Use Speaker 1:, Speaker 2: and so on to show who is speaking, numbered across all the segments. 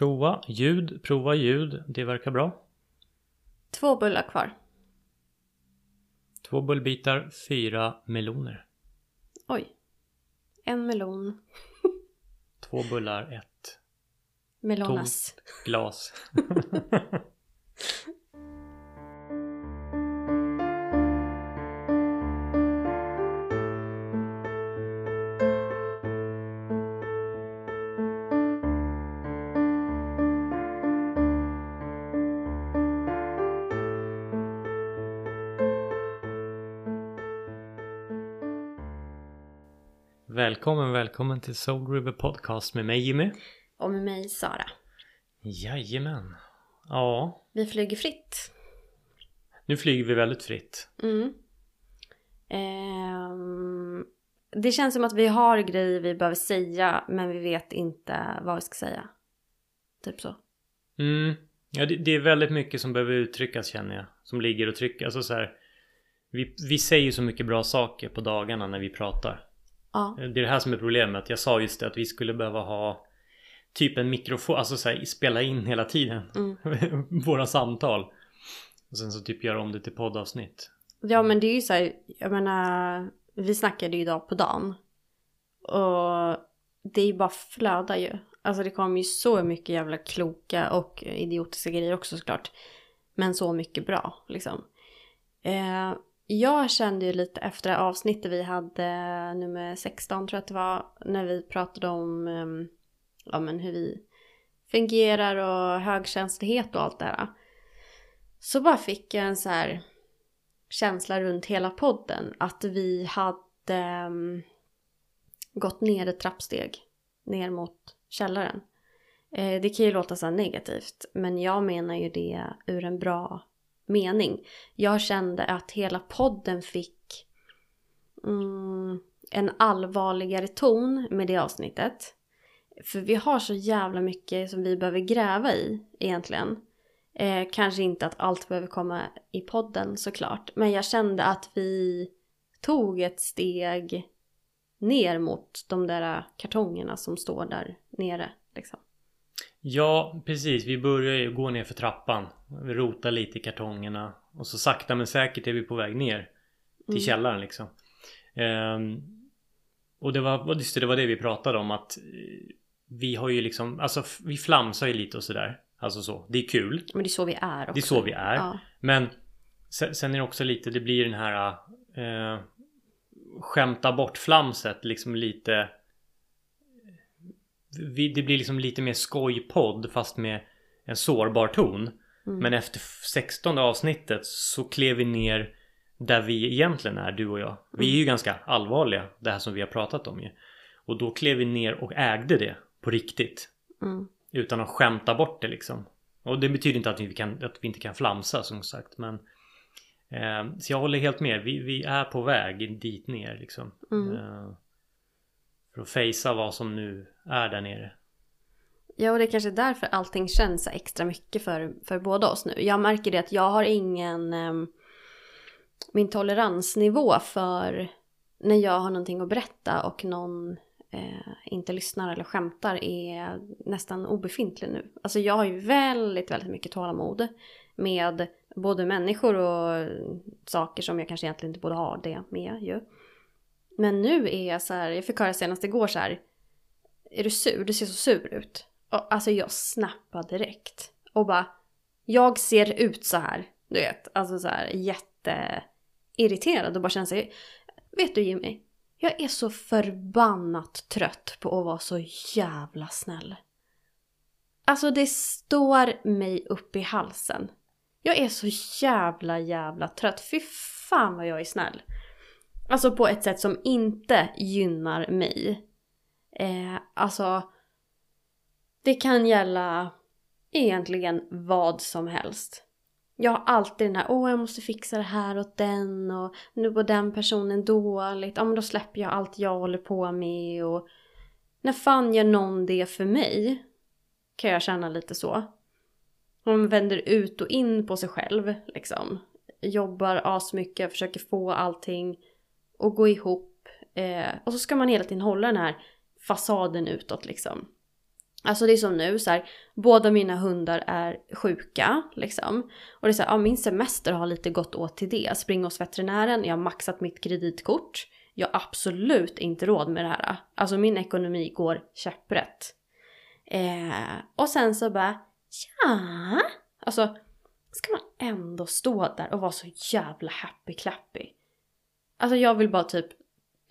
Speaker 1: Prova ljud, prova ljud. Det verkar bra.
Speaker 2: Två bullar kvar.
Speaker 1: Två bullbitar, fyra meloner.
Speaker 2: Oj. En melon.
Speaker 1: Två bullar, ett
Speaker 2: Melonas.
Speaker 1: glas. Välkommen, välkommen till Soul River Podcast med mig Jimmy.
Speaker 2: Och med mig Sara.
Speaker 1: Jajamän. Ja,
Speaker 2: Vi flyger fritt.
Speaker 1: nu flyger vi väldigt fritt.
Speaker 2: Mm. Ehm, det känns som att vi har grejer vi behöver säga men vi vet inte vad vi ska säga. Typ så.
Speaker 1: Mm. Ja, det, det är väldigt mycket som behöver uttryckas känner jag. Som ligger och trycker. Alltså så här, vi, vi säger så mycket bra saker på dagarna när vi pratar.
Speaker 2: Ja.
Speaker 1: Det är det här som är problemet. Jag sa just det att vi skulle behöva ha typ en mikrofon, alltså så här, spela in hela tiden.
Speaker 2: Mm.
Speaker 1: Våra samtal. Och sen så typ göra om det till poddavsnitt.
Speaker 2: Ja men det är ju så här, jag menar, vi snackade ju idag på dagen. Och det är ju bara flödar ju. Alltså det kommer ju så mycket jävla kloka och idiotiska grejer också såklart. Men så mycket bra liksom. Eh, jag kände ju lite efter avsnittet vi hade, eh, nummer 16 tror jag att det var, när vi pratade om ehm, ja, men hur vi fungerar och högkänslighet och allt det här. Så bara fick jag en så här känsla runt hela podden att vi hade um, gått ner ett trappsteg ner mot källaren. Eh, det kan ju låta så här negativt men jag menar ju det ur en bra mening. Jag kände att hela podden fick mm, en allvarligare ton med det avsnittet. För vi har så jävla mycket som vi behöver gräva i egentligen. Eh, kanske inte att allt behöver komma i podden såklart. Men jag kände att vi tog ett steg ner mot de där kartongerna som står där nere. Liksom.
Speaker 1: Ja, precis. Vi börjar ju gå ner för trappan. Vi rotar lite i kartongerna. Och så sakta men säkert är vi på väg ner. Till
Speaker 2: Mm.
Speaker 1: källaren liksom. Ehm, och det var, just det, det var det vi pratade om att eh, vi har ju liksom, alltså vi flamsar ju lite och sådär. Alltså så. Det är kul.
Speaker 2: Men det är så vi är också.
Speaker 1: Det är så vi är.
Speaker 2: Ja.
Speaker 1: Men sen, sen är det också lite, det blir den här eh, skämta bort flamset liksom lite det blir liksom lite mer skojpodd fast med en sårbar ton.
Speaker 2: Mm.
Speaker 1: Men efter 16 avsnittet så klev vi ner där vi egentligen är, du och jag. Vi är ju ganska allvarliga, det här som vi har pratat om ju. Och då klev vi ner och ägde det på riktigt.
Speaker 2: Mm.
Speaker 1: Utan att skämta bort det liksom. Och det betyder inte att vi, kan, att vi inte kan flamsa som sagt. Men, eh, så jag håller helt med. Vi, vi är på väg dit ner liksom.
Speaker 2: Mm.
Speaker 1: Eh, för att fejsa vad som nu är där nere.
Speaker 2: Ja, och det är kanske därför allting känns extra mycket för, för båda oss nu. Jag märker det att jag har ingen... ehm, min toleransnivå för när jag har någonting att berätta och någon eh, inte lyssnar eller skämtar är nästan obefintlig nu. Alltså jag har ju väldigt, väldigt mycket tålamod med både människor och saker som jag kanske egentligen inte borde ha det med ju. Men nu är jag så här, jag fick höra senast igår så här. Är du sur? Du ser så sur ut. Och, alltså jag snappade direkt. Och bara, jag ser ut så här. Du vet, alltså så här jätteirriterad och bara känner sig. Vet du Jimmy? Jag är så förbannat trött på att vara så jävla snäll. Alltså det står mig upp i halsen. Jag är så jävla jävla trött. Fy fan vad jag är snäll. Alltså på ett sätt som inte gynnar mig. Eh, alltså, det kan gälla egentligen vad som helst. Jag har alltid den här, åh jag måste fixa det här åt den och nu går den personen dåligt. Ja men då släpper jag allt jag håller på med och när fan gör någon det för mig? Kan jag känna lite så. Man vänder ut och in på sig själv liksom. Jobbar asmycket, försöker få allting och gå ihop. Eh, och så ska man hela tiden hålla den här fasaden utåt liksom. Alltså det är som nu så här, båda mina hundar är sjuka liksom. Och det är så här, ja min semester har lite gått åt till det. Springa hos veterinären, jag har maxat mitt kreditkort. Jag har absolut inte råd med det här. Alltså min ekonomi går käpprätt. Eh, och sen så bara, ja. Alltså, ska man ändå stå där och vara så jävla happy-clappy? Alltså jag vill bara typ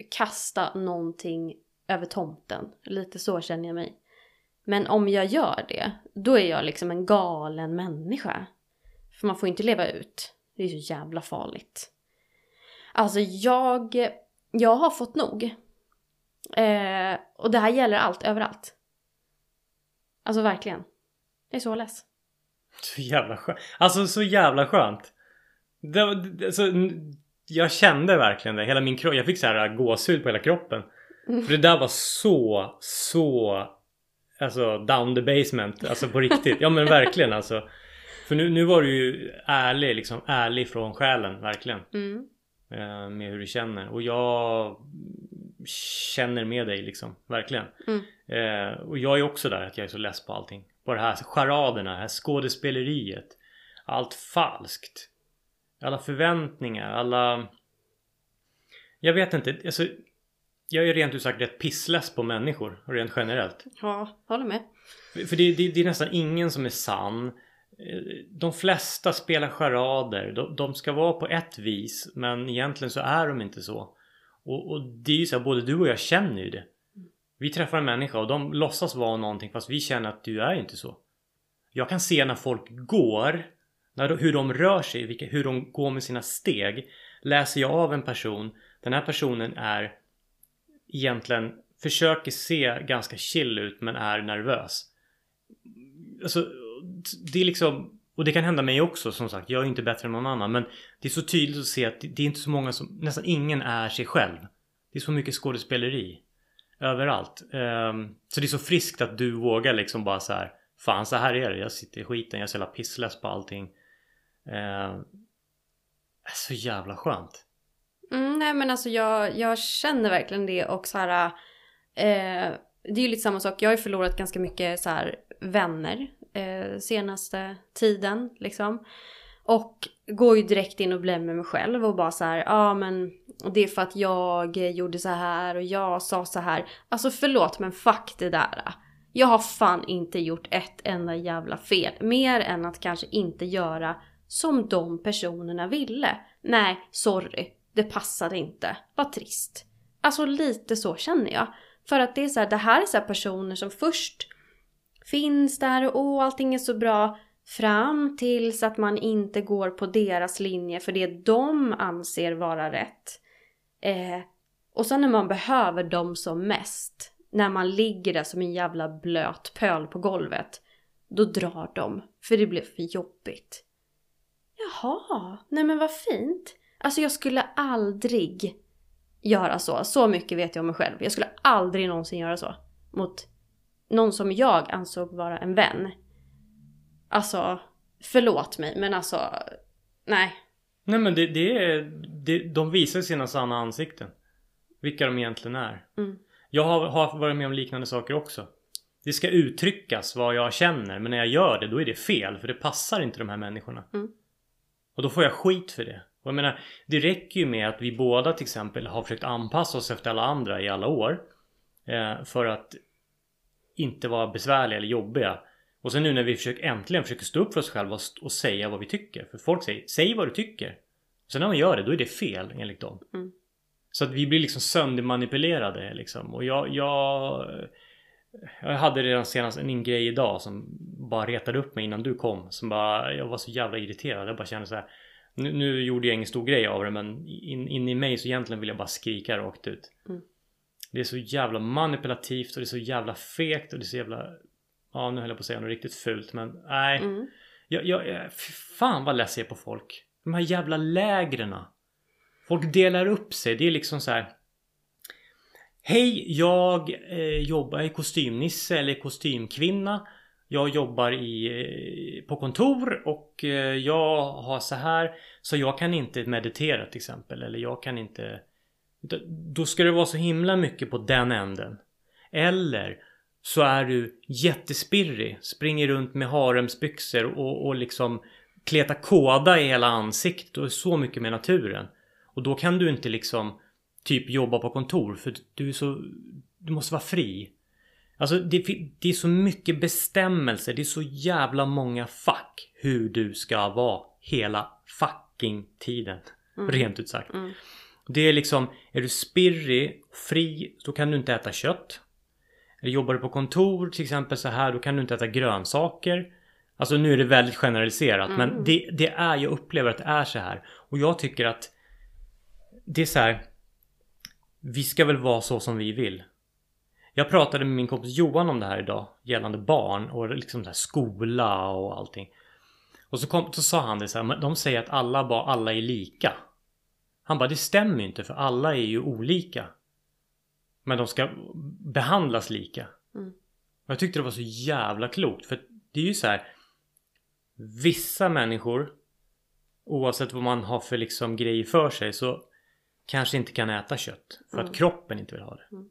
Speaker 2: kasta någonting över tomten. Lite så känner jag mig. Men om jag gör det, då är jag liksom en galen människa. För man får inte leva ut. Det är så jävla farligt. Alltså jag, jag har fått nog. Eh, och det här gäller allt, överallt. Alltså verkligen. Jag är så less.
Speaker 1: Så jävla skönt. Alltså så jävla skönt. Det, det, alltså, jag kände verkligen det. Hela min kropp. Jag fick så här gåshud på hela kroppen.
Speaker 2: Mm.
Speaker 1: För det där var så, så Alltså down the basement. Alltså på riktigt. Ja men verkligen alltså. För nu, nu var du ju ärlig liksom. Ärlig från själen verkligen.
Speaker 2: Mm.
Speaker 1: Eh, med hur du känner. Och jag känner med dig liksom. Verkligen.
Speaker 2: Mm.
Speaker 1: Eh, och jag är också där att jag är så less på allting. På det här charaderna, det här skådespeleriet. Allt falskt. Alla förväntningar, alla... Jag vet inte. Alltså, jag är rent ut sagt rätt pissless på människor rent generellt.
Speaker 2: Ja, håller med.
Speaker 1: För det, det, det är nästan ingen som är sann. Eh, De flesta spelar charader. De, de ska vara på ett vis men egentligen så är de inte så. Och, och det är ju så här, både du och jag känner ju det. Vi träffar en människa och de låtsas vara någonting fast vi känner att du är inte så. Jag kan se när folk går, när, hur de rör sig, vilka, hur de går med sina steg. Läser jag av en person, den här personen är egentligen försöker se ganska chill ut men är nervös. Alltså, det är liksom och det kan hända mig också som sagt. Jag är inte bättre än någon annan men det är så tydligt att se att det är inte så många som, nästan ingen är sig själv. Det är så mycket skådespeleri. Överallt. Um, så det är så friskt att du vågar liksom bara så här. Fan så här är det. Jag sitter i skiten. Jag är så jävla pissless på allting. Eh, så jävla skönt.
Speaker 2: Mm, nej men alltså jag, jag känner verkligen det och så här. Eh, det är ju lite samma sak. Jag har ju förlorat ganska mycket så här vänner eh, senaste tiden liksom. Och går ju direkt in och blir med mig själv och bara så här, ja ah, men det är för att jag gjorde så här och jag sa så här. Alltså förlåt men fuck det där. Jag har fan inte gjort ett enda jävla fel. Mer än att kanske inte göra som de personerna ville. Nej, sorry. Det passade inte. Vad trist. Alltså lite så känner jag. För att det är så här, det här är så här personer som först finns där och åh, allting är så bra. Fram tills att man inte går på deras linje för det de anser vara rätt. Eh, och sen när man behöver dem som mest, när man ligger där som en jävla blöt pöl på golvet, då drar de. För det blir för jobbigt. Jaha, nej men vad fint. Alltså jag skulle aldrig göra så. Så mycket vet jag om mig själv. Jag skulle aldrig någonsin göra så. Mot någon som jag ansåg vara en vän. Alltså, förlåt mig men alltså, nej.
Speaker 1: Nej men det, det är... Det, de visar sina sanna ansikten. Vilka de egentligen är.
Speaker 2: Mm.
Speaker 1: Jag har, har varit med om liknande saker också. Det ska uttryckas vad jag känner men när jag gör det då är det fel för det passar inte de här människorna.
Speaker 2: Mm.
Speaker 1: Och då får jag skit för det. Och jag menar, det räcker ju med att vi båda till exempel har försökt anpassa oss efter alla andra i alla år. Eh, för att inte vara besvärliga eller jobbiga. Och sen nu när vi försöker, äntligen försöker stå upp för oss själva och, säga vad vi tycker. För folk säger, säg vad du tycker. Sen när man gör det, då är det fel enligt dem.
Speaker 2: Mm.
Speaker 1: Så att vi blir liksom söndermanipulerade liksom. Och jag, jag... Jag hade redan senast en grej idag som bara retade upp mig innan du kom. Som bara, jag var så jävla irriterad. Jag bara kände så här. Nu, nu gjorde jag ingen stor grej av det men in, in i mig så egentligen vill jag bara skrika rakt ut.
Speaker 2: Mm.
Speaker 1: Det är så jävla manipulativt och det är så jävla fegt och det är så jävla... Ja nu höll jag på att säga något riktigt fult men nej.
Speaker 2: Mm.
Speaker 1: Jag, jag, fan vad less jag är på folk. De här jävla lägrena. Folk delar upp sig. Det är liksom så här. Hej, jag eh, jobbar i kostymnisse eller kostymkvinna. Jag jobbar i, eh, på kontor och eh, jag har så här. Så jag kan inte meditera till exempel. Eller jag kan inte... Då ska det vara så himla mycket på den änden. Eller så är du jättespirrig. Springer runt med haremsbyxor och, och liksom kleta kåda i hela ansiktet och är så mycket med naturen. Och då kan du inte liksom typ jobba på kontor för du är så... Du måste vara fri. Alltså det, det är så mycket bestämmelser. Det är så jävla många fack hur du ska vara hela fucking tiden. Mm. Rent ut sagt. Mm. Det är liksom, är du spirrig, fri, då kan du inte äta kött. Eller jobbar du på kontor till exempel så här, då kan du inte äta grönsaker. Alltså nu är det väldigt generaliserat mm. men det, det, är, jag upplever att det är så här. Och jag tycker att det är så här. Vi ska väl vara så som vi vill. Jag pratade med min kompis Johan om det här idag gällande barn och liksom så skola och allting. Och så, kom, så sa han det så här, de säger att alla, alla är lika. Han bara, det stämmer inte för alla är ju olika. Men de ska behandlas lika. Mm. Jag tyckte det var så jävla klokt för det är ju så här. Vissa människor Oavsett vad man har för liksom grejer för sig så Kanske inte kan äta kött för mm. att kroppen inte vill ha det. Mm.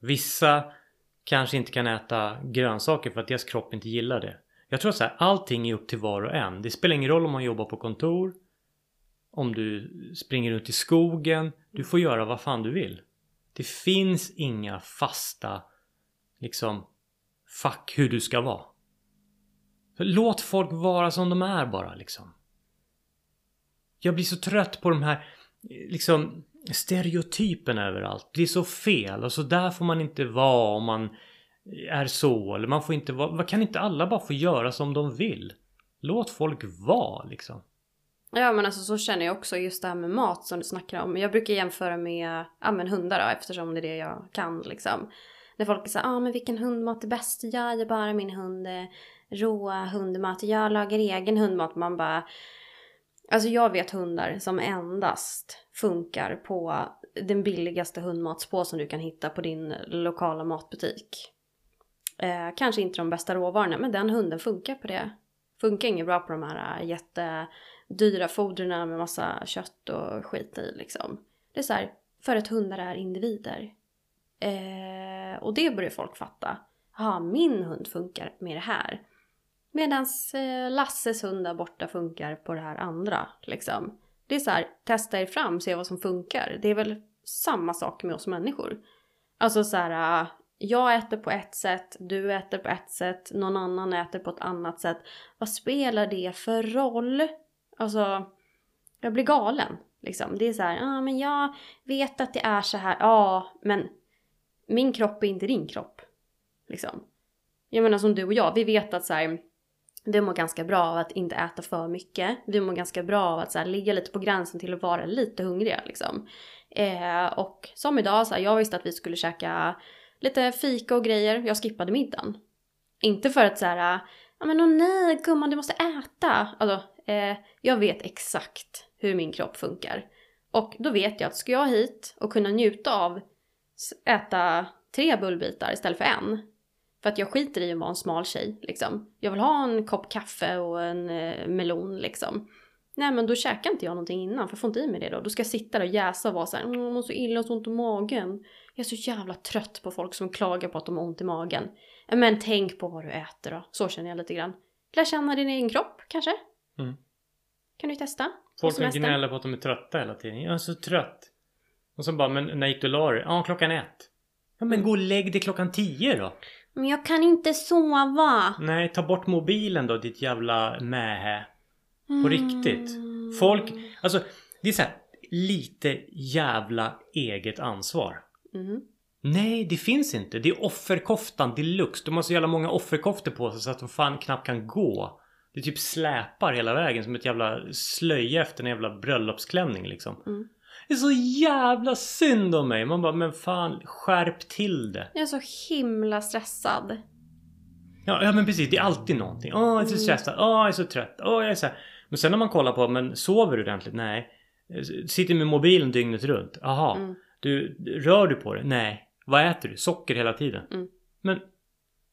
Speaker 1: Vissa kanske inte kan äta grönsaker för att deras kropp inte gillar det. Jag tror att så här, allting är upp till var och en. Det spelar ingen roll om man jobbar på kontor. Om du springer ut i skogen. Du får göra vad fan du vill. Det finns inga fasta liksom fuck hur du ska vara. Låt folk vara som de är bara liksom. Jag blir så trött på de här liksom stereotypen överallt. Det är så fel och så där får man inte vara om man är så. Eller man får inte vara... Kan inte alla bara få göra som de vill? Låt folk vara liksom.
Speaker 2: Ja men alltså så känner jag också just det här med mat som du snackar om. Jag brukar jämföra med ja, men hundar då, eftersom det är det jag kan liksom. När folk säger ah, men vilken hundmat är bäst? Jag är bara min hund eh, Råa rå hundmat. Jag lagar egen hundmat. Man bara Alltså jag vet hundar som endast funkar på den billigaste hundmatspåsen du kan hitta på din lokala matbutik. Eh, kanske inte de bästa råvarorna men den hunden funkar på det. Funkar inget bra på de här eh, jättedyra fodren med massa kött och skit i liksom. Det är så här, för att hundar är individer. Eh, och det börjar folk fatta. Ja, min hund funkar med det här. Medan eh, Lasses hund där borta funkar på det här andra. Liksom. Det är så här, testa er fram, se vad som funkar. Det är väl samma sak med oss människor. Alltså så här, eh, jag äter på ett sätt, du äter på ett sätt, någon annan äter på ett annat sätt. Vad spelar det för roll? Alltså, jag blir galen. Liksom. Det är så här, ja ah, men jag vet att det är så här, ja men min kropp är inte din kropp. Liksom. Jag menar som du och jag, vi vet att så här, vi mår ganska bra av att inte äta för mycket. Vi mår ganska bra av att så här, ligga lite på gränsen till att vara lite hungriga liksom. Eh, och som idag, så här, jag visste att vi skulle käka lite fika och grejer. Jag skippade middagen. Inte för att så här, ja men åh nej gumman du måste äta. Alltså, eh, jag vet exakt hur min kropp funkar. Och då vet jag att ska jag hit och kunna njuta av äta tre bullbitar istället för en för att jag skiter i att vara en smal tjej liksom. Jag vill ha en kopp kaffe och en eh, melon liksom. Nej men då käkar inte jag någonting innan för jag får inte i mig det då. Då ska jag sitta där och jäsa och vara såhär, mm, jag mår så illa och så ont i magen. Jag är så jävla trött på folk som klagar på att de har ont i magen. Men tänk på vad du äter då. Så känner jag lite grann. Lär känna din egen kropp kanske. Mm. Kan du testa?
Speaker 1: Folk som gnäller på att de är trötta hela tiden. Jag är så trött. Och så bara, men när gick du och la dig? Ja, klockan ett. Ja men gå och lägg dig klockan tio då.
Speaker 2: Men jag kan inte sova.
Speaker 1: Nej, ta bort mobilen då ditt jävla mähä. På mm. riktigt. Folk, alltså det är så här, lite jävla eget ansvar. Mm. Nej, det finns inte. Det är offerkoftan deluxe. De har så jävla många offerkoftor på sig så att de fan knappt kan gå. Det typ släpar hela vägen som ett jävla slöja efter en jävla bröllopsklänning liksom. Mm. Det är så jävla synd om mig. Man bara, men fan skärp till det.
Speaker 2: Jag är så himla stressad.
Speaker 1: Ja, ja men precis. Det är alltid någonting. Åh, jag är så mm. stressad. Åh, jag är så trött. Åh, jag är så här. Men sen när man kollar på, men sover du ordentligt? Nej. Sitter med mobilen dygnet runt? Jaha. Mm. Du, rör du på det? Nej. Vad äter du? Socker hela tiden? Mm. Men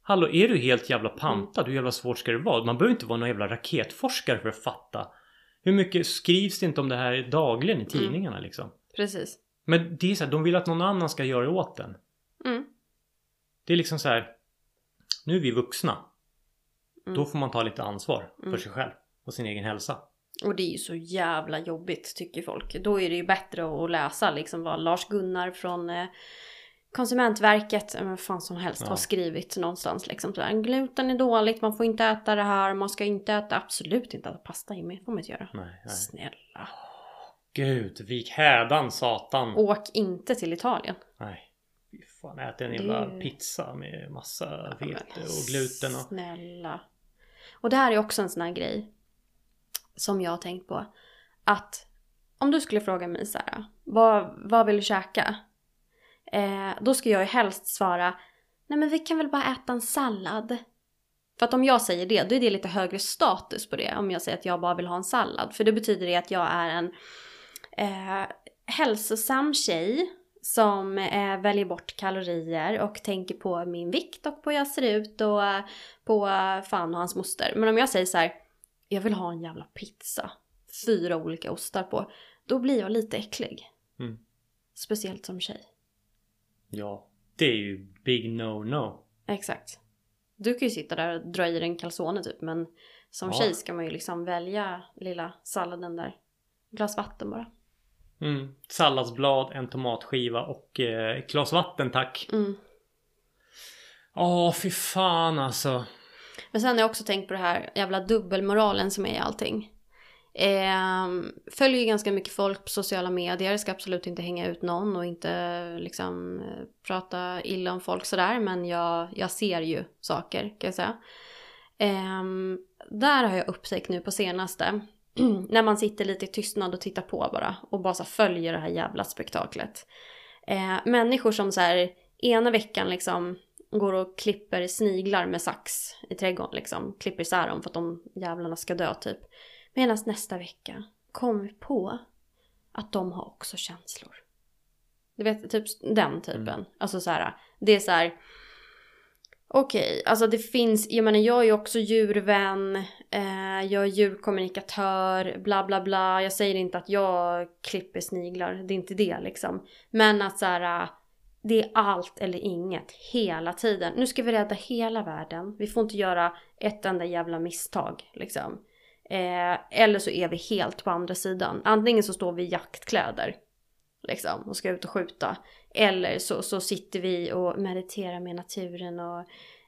Speaker 1: Hallå, är du helt jävla pantad? Mm. Hur jävla svårt ska det vara? Man behöver inte vara någon jävla raketforskare för att fatta hur mycket skrivs det inte om det här dagligen i mm. tidningarna mm. liksom?
Speaker 2: Precis.
Speaker 1: Men det är så här, de vill att någon annan ska göra det åt den. Mm. Det är liksom så här. Nu är vi vuxna.
Speaker 2: Mm.
Speaker 1: Då får man ta lite ansvar för
Speaker 2: Mm.
Speaker 1: sig själv och sin egen hälsa.
Speaker 2: Och det är ju så jävla jobbigt tycker folk. Då är det ju bättre att läsa liksom vad Lars Gunnar från eh, Konsumentverket, eh, vad fan som helst,
Speaker 1: Ja.
Speaker 2: har skrivit någonstans. Liksom, så här, gluten är dåligt, man får inte äta det här, man ska inte äta, absolut inte äta pasta Jimmy, får man inte göra.
Speaker 1: Nej, nej.
Speaker 2: Snälla.
Speaker 1: Gud, vik hädan satan.
Speaker 2: Åk inte till Italien.
Speaker 1: Nej. Fy fan, äter en
Speaker 2: Det-
Speaker 1: jävla pizza med massa
Speaker 2: Ja,
Speaker 1: vete och gluten och...
Speaker 2: Snälla. Och det här är också en sån här grej som jag har tänkt på. Att om du skulle fråga mig så här, vad, vad vill du käka? Eh, då ska jag ju helst svara, nej men vi kan väl bara äta en sallad. För att om jag säger det, då är det lite högre status på det. Om jag säger att jag bara vill ha en sallad. För det betyder det att jag är en eh, hälsosam tjej som eh, väljer bort kalorier och tänker på min vikt och på hur jag ser ut och eh, på eh, fan och hans moster. Men om jag säger så här, jag vill ha en jävla pizza, fyra olika ostar på, då blir jag lite äcklig.
Speaker 1: Mm.
Speaker 2: Speciellt som tjej.
Speaker 1: Ja, det är ju big no-no.
Speaker 2: Exakt. Du kan ju sitta där och dra i dig en calzone typ, men som
Speaker 1: Ja.
Speaker 2: tjej ska man ju liksom välja lilla salladen där. Glas vatten bara.
Speaker 1: Mm. Salladsblad, en tomatskiva och eh, ett glas vatten tack.
Speaker 2: Mm.
Speaker 1: Åh, fy fan alltså.
Speaker 2: Men sen har jag också tänkt på det här jävla dubbelmoralen som är i allting. Eh, följer ju ganska mycket folk på sociala medier, ska absolut inte hänga ut någon och inte liksom prata illa om folk sådär. Men jag, jag ser ju saker kan jag säga. Eh, där har jag upptäckt nu på senaste, när man sitter lite i tystnad och tittar på bara och bara så följer det här jävla spektaklet. Eh, människor som så här ena veckan liksom går och klipper sniglar med sax i trädgården liksom. Klipper isär dem för att de jävlarna ska dö typ. Medan nästa vecka kommer vi på att de har också känslor. Du vet, typ den typen.
Speaker 1: Mm.
Speaker 2: Alltså så här, det är så här. Okej, alltså det finns, jag menar jag är ju också djurvän, eh, jag är djurkommunikatör, bla bla bla. Jag säger inte att jag klipper sniglar, det är inte det liksom. Men att så här, det är allt eller inget hela tiden. Nu ska vi rädda hela världen. Vi får inte göra ett enda jävla misstag liksom. Eh, eller så är vi helt på andra sidan. Antingen så står vi i jaktkläder liksom och ska ut och skjuta. Eller så, så sitter vi och mediterar med naturen och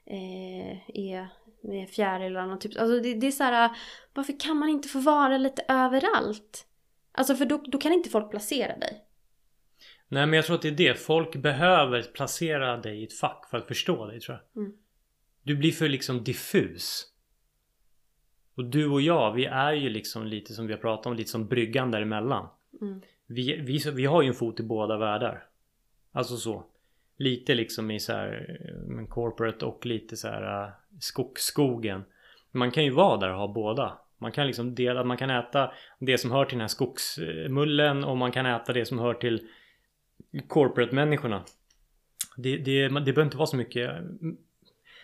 Speaker 2: eh, är med fjärilarna och typ. Alltså det, det är så här, varför kan man inte få vara lite överallt? Alltså för då, då kan inte folk placera dig.
Speaker 1: Nej men jag tror att det är det. Folk behöver placera dig i ett fack för att förstå dig tror jag.
Speaker 2: Mm.
Speaker 1: Du blir för liksom diffus. Och du och jag, vi är ju liksom lite som vi har pratat om, lite som bryggan däremellan.
Speaker 2: Mm.
Speaker 1: Vi, vi, vi har ju en fot i båda världar. Alltså så. Lite liksom i så här men corporate och lite så här äh, skog, skogen. Man kan ju vara där och ha båda. Man kan liksom dela, man kan äta det som hör till den här skogsmullen och man kan äta det som hör till corporate-människorna. Det, det, det behöver inte vara så mycket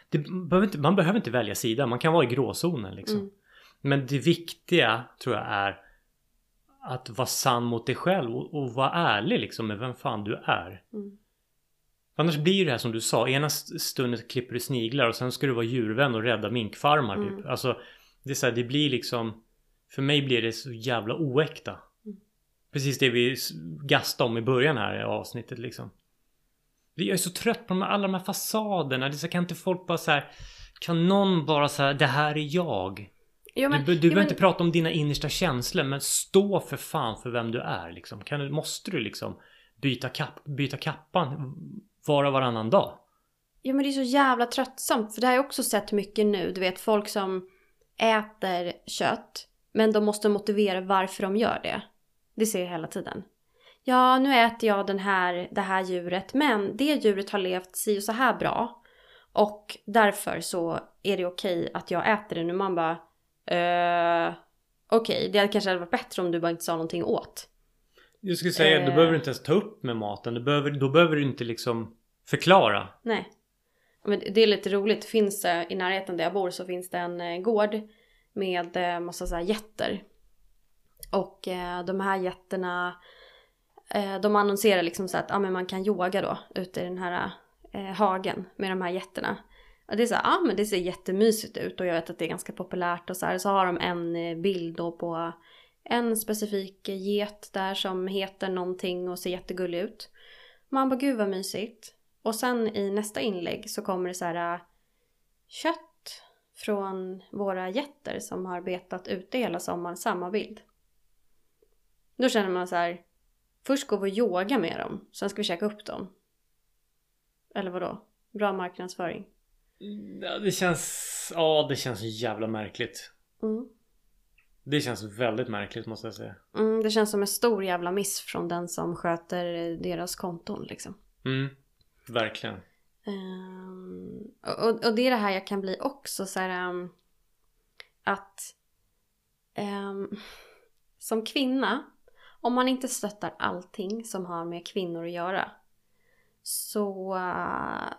Speaker 1: det behöver inte, Man behöver inte välja sida, man kan vara i gråzonen liksom.
Speaker 2: Mm.
Speaker 1: Men det viktiga tror jag är att vara sann mot dig själv och, och vara ärlig liksom med vem fan du är.
Speaker 2: Mm.
Speaker 1: Annars blir det här som du sa, ena st- stunden klipper du sniglar och sen ska du vara djurvän och rädda minkfarmar typ.
Speaker 2: Mm.
Speaker 1: Alltså det är så här, det blir liksom För mig blir det så jävla oäkta.
Speaker 2: Mm.
Speaker 1: Precis det vi gastade om i början här i avsnittet liksom. Jag är så trött på de här, alla de här fasaderna. Det så, kan inte folk bara så här, Kan någon bara så här, det här är jag.
Speaker 2: Jo, men,
Speaker 1: du du
Speaker 2: jo,
Speaker 1: behöver
Speaker 2: men-
Speaker 1: inte prata om dina innersta känslor men stå för fan för vem du är liksom. Kan, du- måste du liksom byta, kapp, byta kappan var och varannan dag?
Speaker 2: Ja men det är så jävla tröttsamt för det har jag också sett mycket nu. Du vet folk som äter kött men de måste motivera varför de gör det. Det ser jag hela tiden. Ja, nu äter jag den här, det här djuret men det djuret har levt si och så här bra. Och därför så är det okej att jag äter det nu. Man bara eh, Okej, det hade kanske hade varit bättre om du bara inte sa någonting åt.
Speaker 1: Jag skulle säga,
Speaker 2: Eh.
Speaker 1: då behöver du inte ens ta upp med maten. Du behöver, då behöver du inte liksom förklara.
Speaker 2: Nej. Men det är lite roligt. Det finns i närheten där jag bor så finns det en eh, gård med eh, massa så här jätter. Och eh, de här jätterna eh, de annonserar liksom så att ah, men man kan yoga då ute i den här eh, hagen med de här jätterna. Och det är så här, ja men det ser jättemysigt ut och jag vet att det är ganska populärt och så här. Så har de en eh, bild då på en specifik eh, get där som heter någonting och ser jättegullig ut. Man bara gud vad mysigt. Och sen i nästa inlägg så kommer det så här eh, kött från våra getter som har betat ute hela sommaren, samma bild. Då känner man så här, först går vi och yoga med dem, sen ska vi käka upp dem. Eller vadå? Bra marknadsföring.
Speaker 1: Ja, det känns... Ja, det känns jävla märkligt.
Speaker 2: Mm.
Speaker 1: Det känns väldigt märkligt måste jag säga.
Speaker 2: Mm, det känns som en stor jävla miss från den som sköter deras konton liksom.
Speaker 1: Mm, verkligen.
Speaker 2: Um, och, och det är det här jag kan bli också så här, um, att um, som kvinna, om man inte stöttar allting som har med kvinnor att göra så uh,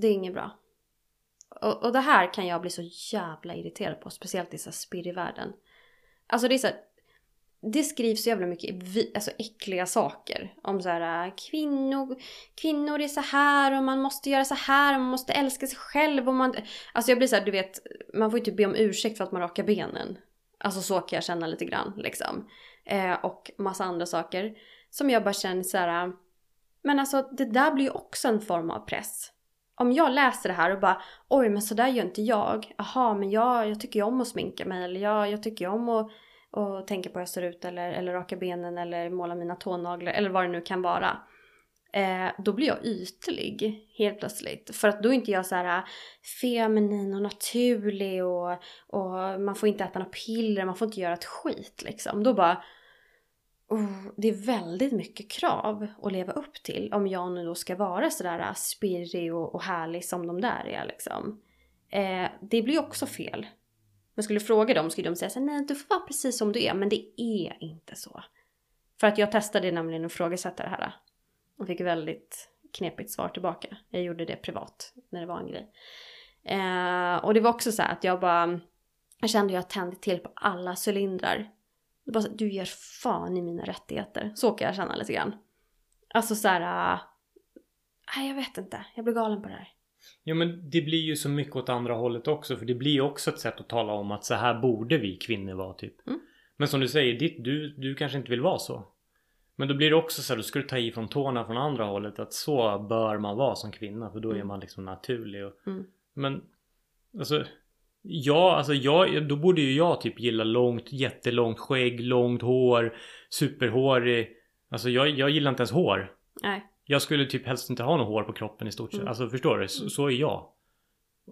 Speaker 2: det är inget bra. Och, och det här kan jag bli så jävla irriterad på, speciellt i så spirrvärlden. Alltså det är så här, det skrivs så jävla mycket vi, alltså äckliga saker. Om så här äh, kvinnor, kvinnor är så här och man måste göra så här och man måste älska sig själv och man... Alltså jag blir så här, du vet, man får ju typ be om ursäkt för att man rakar benen. Alltså så kan jag känna lite grann liksom. Eh, och massa andra saker. Som jag bara känner så här. Äh, men alltså det där blir ju också en form av press om jag läser det här och bara oj men sådär gör inte jag. Jaha men jag, jag tycker ju om att sminka mig eller jag, jag tycker ju om att och tänka på hur jag ser ut eller, eller raka benen eller måla mina tånaglar eller vad det nu kan vara. Eh, då blir jag ytlig helt plötsligt. För att då är inte jag så här äh, feminin och naturlig och, och man får inte äta några piller, man får inte göra ett skit liksom. Då bara Oh, det är väldigt mycket krav att leva upp till om jag nu då ska vara sådär äh, spirrig och, och härlig som de där är liksom. Eh, det blir också fel. Men skulle fråga dem skulle de säga såhär, nej du får vara precis som du är, men det är inte så. För att jag testade nämligen att ifrågasätta det här. Äh, och fick väldigt knepigt svar tillbaka. Jag gjorde det privat när det var en grej. Eh, och det var också så att jag bara, jag kände att jag tände till på alla cylindrar det bara, du ger fan i mina rättigheter. Så kan jag känna lite grann. Alltså så här. Äh, nej, jag vet inte. Jag blir galen på det här.
Speaker 1: Jo men det blir ju så mycket åt andra hållet också. För det blir ju också ett sätt att tala om att så här borde vi kvinnor vara typ. Mm. Men som du säger, ditt, du, du kanske inte vill vara så. Men då blir det också så här, då ska du ta i från tårna från andra hållet. Att så bör man vara som kvinna. För då mm. är man liksom naturlig. Och, mm. Men alltså Ja, alltså jag, då borde ju jag typ gilla långt, jättelångt skägg, långt hår, superhårig. Alltså jag, jag gillar inte ens hår.
Speaker 2: Nej.
Speaker 1: Jag skulle typ helst inte ha något hår på kroppen i stort sett. Mm. Alltså förstår du? Så, så, är jag.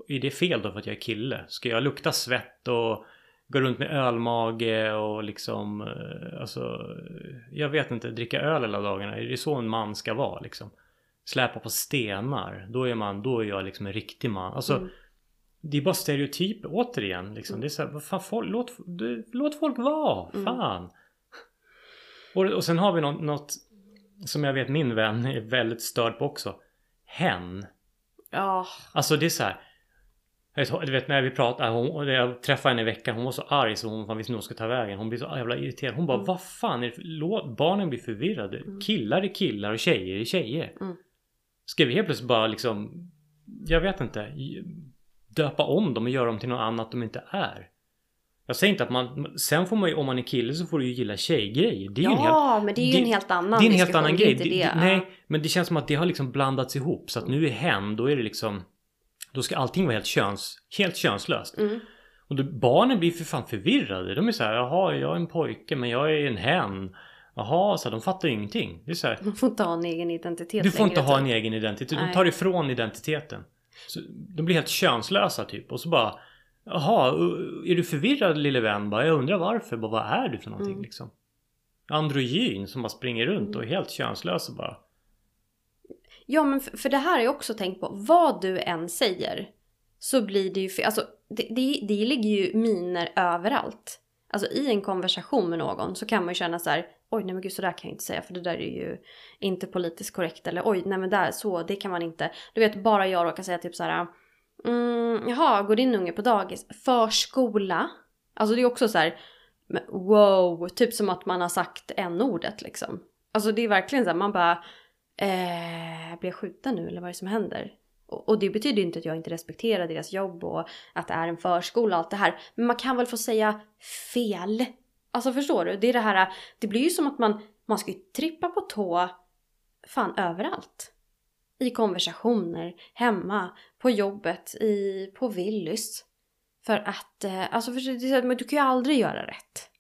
Speaker 1: Är det fel då för att jag är kille? Ska jag lukta svett och gå runt med ölmage och liksom eh, alltså jag vet inte, dricka öl hela dagarna. Är det så en man ska vara liksom? Släpa på stenar. Då är man, då är jag liksom en riktig man. Alltså mm det är bara stereotyper återigen. Liksom. Det är så här, fan, folk, låt, du, låt folk vara. Mm. Fan. Och, och sen har vi något, något som jag vet min vän är väldigt störd på också. Hen.
Speaker 2: Ja.
Speaker 1: Alltså det är så här. Du vet när vi pratade, hon, jag träffade henne i veckan, hon var så arg så hon visste nog ska ta vägen. Hon blir så jävla irriterad. Hon bara, mm. vad fan är det för, barnen blir förvirrade. Mm. Killar är killar och tjejer är tjejer. Mm. Ska vi helt plötsligt bara liksom, jag vet inte döpa om dem och göra dem till något annat de inte är. Jag säger inte att man, sen får man ju, om man är kille så får du ju gilla tjejgrejer. Det är
Speaker 2: ja,
Speaker 1: helt,
Speaker 2: men det är ju det, en helt annan
Speaker 1: Det är en helt annan grej. Det, det, nej, men det känns som att det har liksom blandats ihop. Så att nu är hen, då är det liksom, då ska allting vara helt köns, helt könslöst. Mm. Och då, barnen blir för fan förvirrade. De är så här, jaha, jag är en pojke men jag är en hen. Jaha, så här, de fattar ju ingenting. Det är så här,
Speaker 2: de får inte ha en egen identitet
Speaker 1: Du får inte ha en egen identitet. De tar ifrån identiteten. Så de blir helt könslösa typ och så bara Jaha, är du förvirrad lille vän? Bara, jag undrar varför. Bara, vad är du för någonting mm. liksom? Androgyn som bara springer runt och är helt könslös och bara
Speaker 2: Ja men för, för det här har jag också tänkt på. Vad du än säger så blir det ju fel. Alltså det, det, det ligger ju miner överallt. Alltså i en konversation med någon så kan man ju känna så här oj nej men gud så där kan jag inte säga för det där är ju inte politiskt korrekt eller oj nej men där så det kan man inte. Du vet bara jag råkar säga typ så här mm, jaha går din unge på dagis? Förskola? Alltså det är också så här wow, typ som att man har sagt en ordet liksom. Alltså det är verkligen så här man bara eh, blir jag skjuten nu eller vad är det som händer? Och, och det betyder inte att jag inte respekterar deras jobb och att det är en förskola och allt det här. Men man kan väl få säga fel? Alltså förstår du? Det är det här, det blir ju som att man, man ska ju trippa på tå fan överallt. I konversationer, hemma, på jobbet, i, på Willys. För att, eh, alltså för, du kan ju aldrig göra rätt.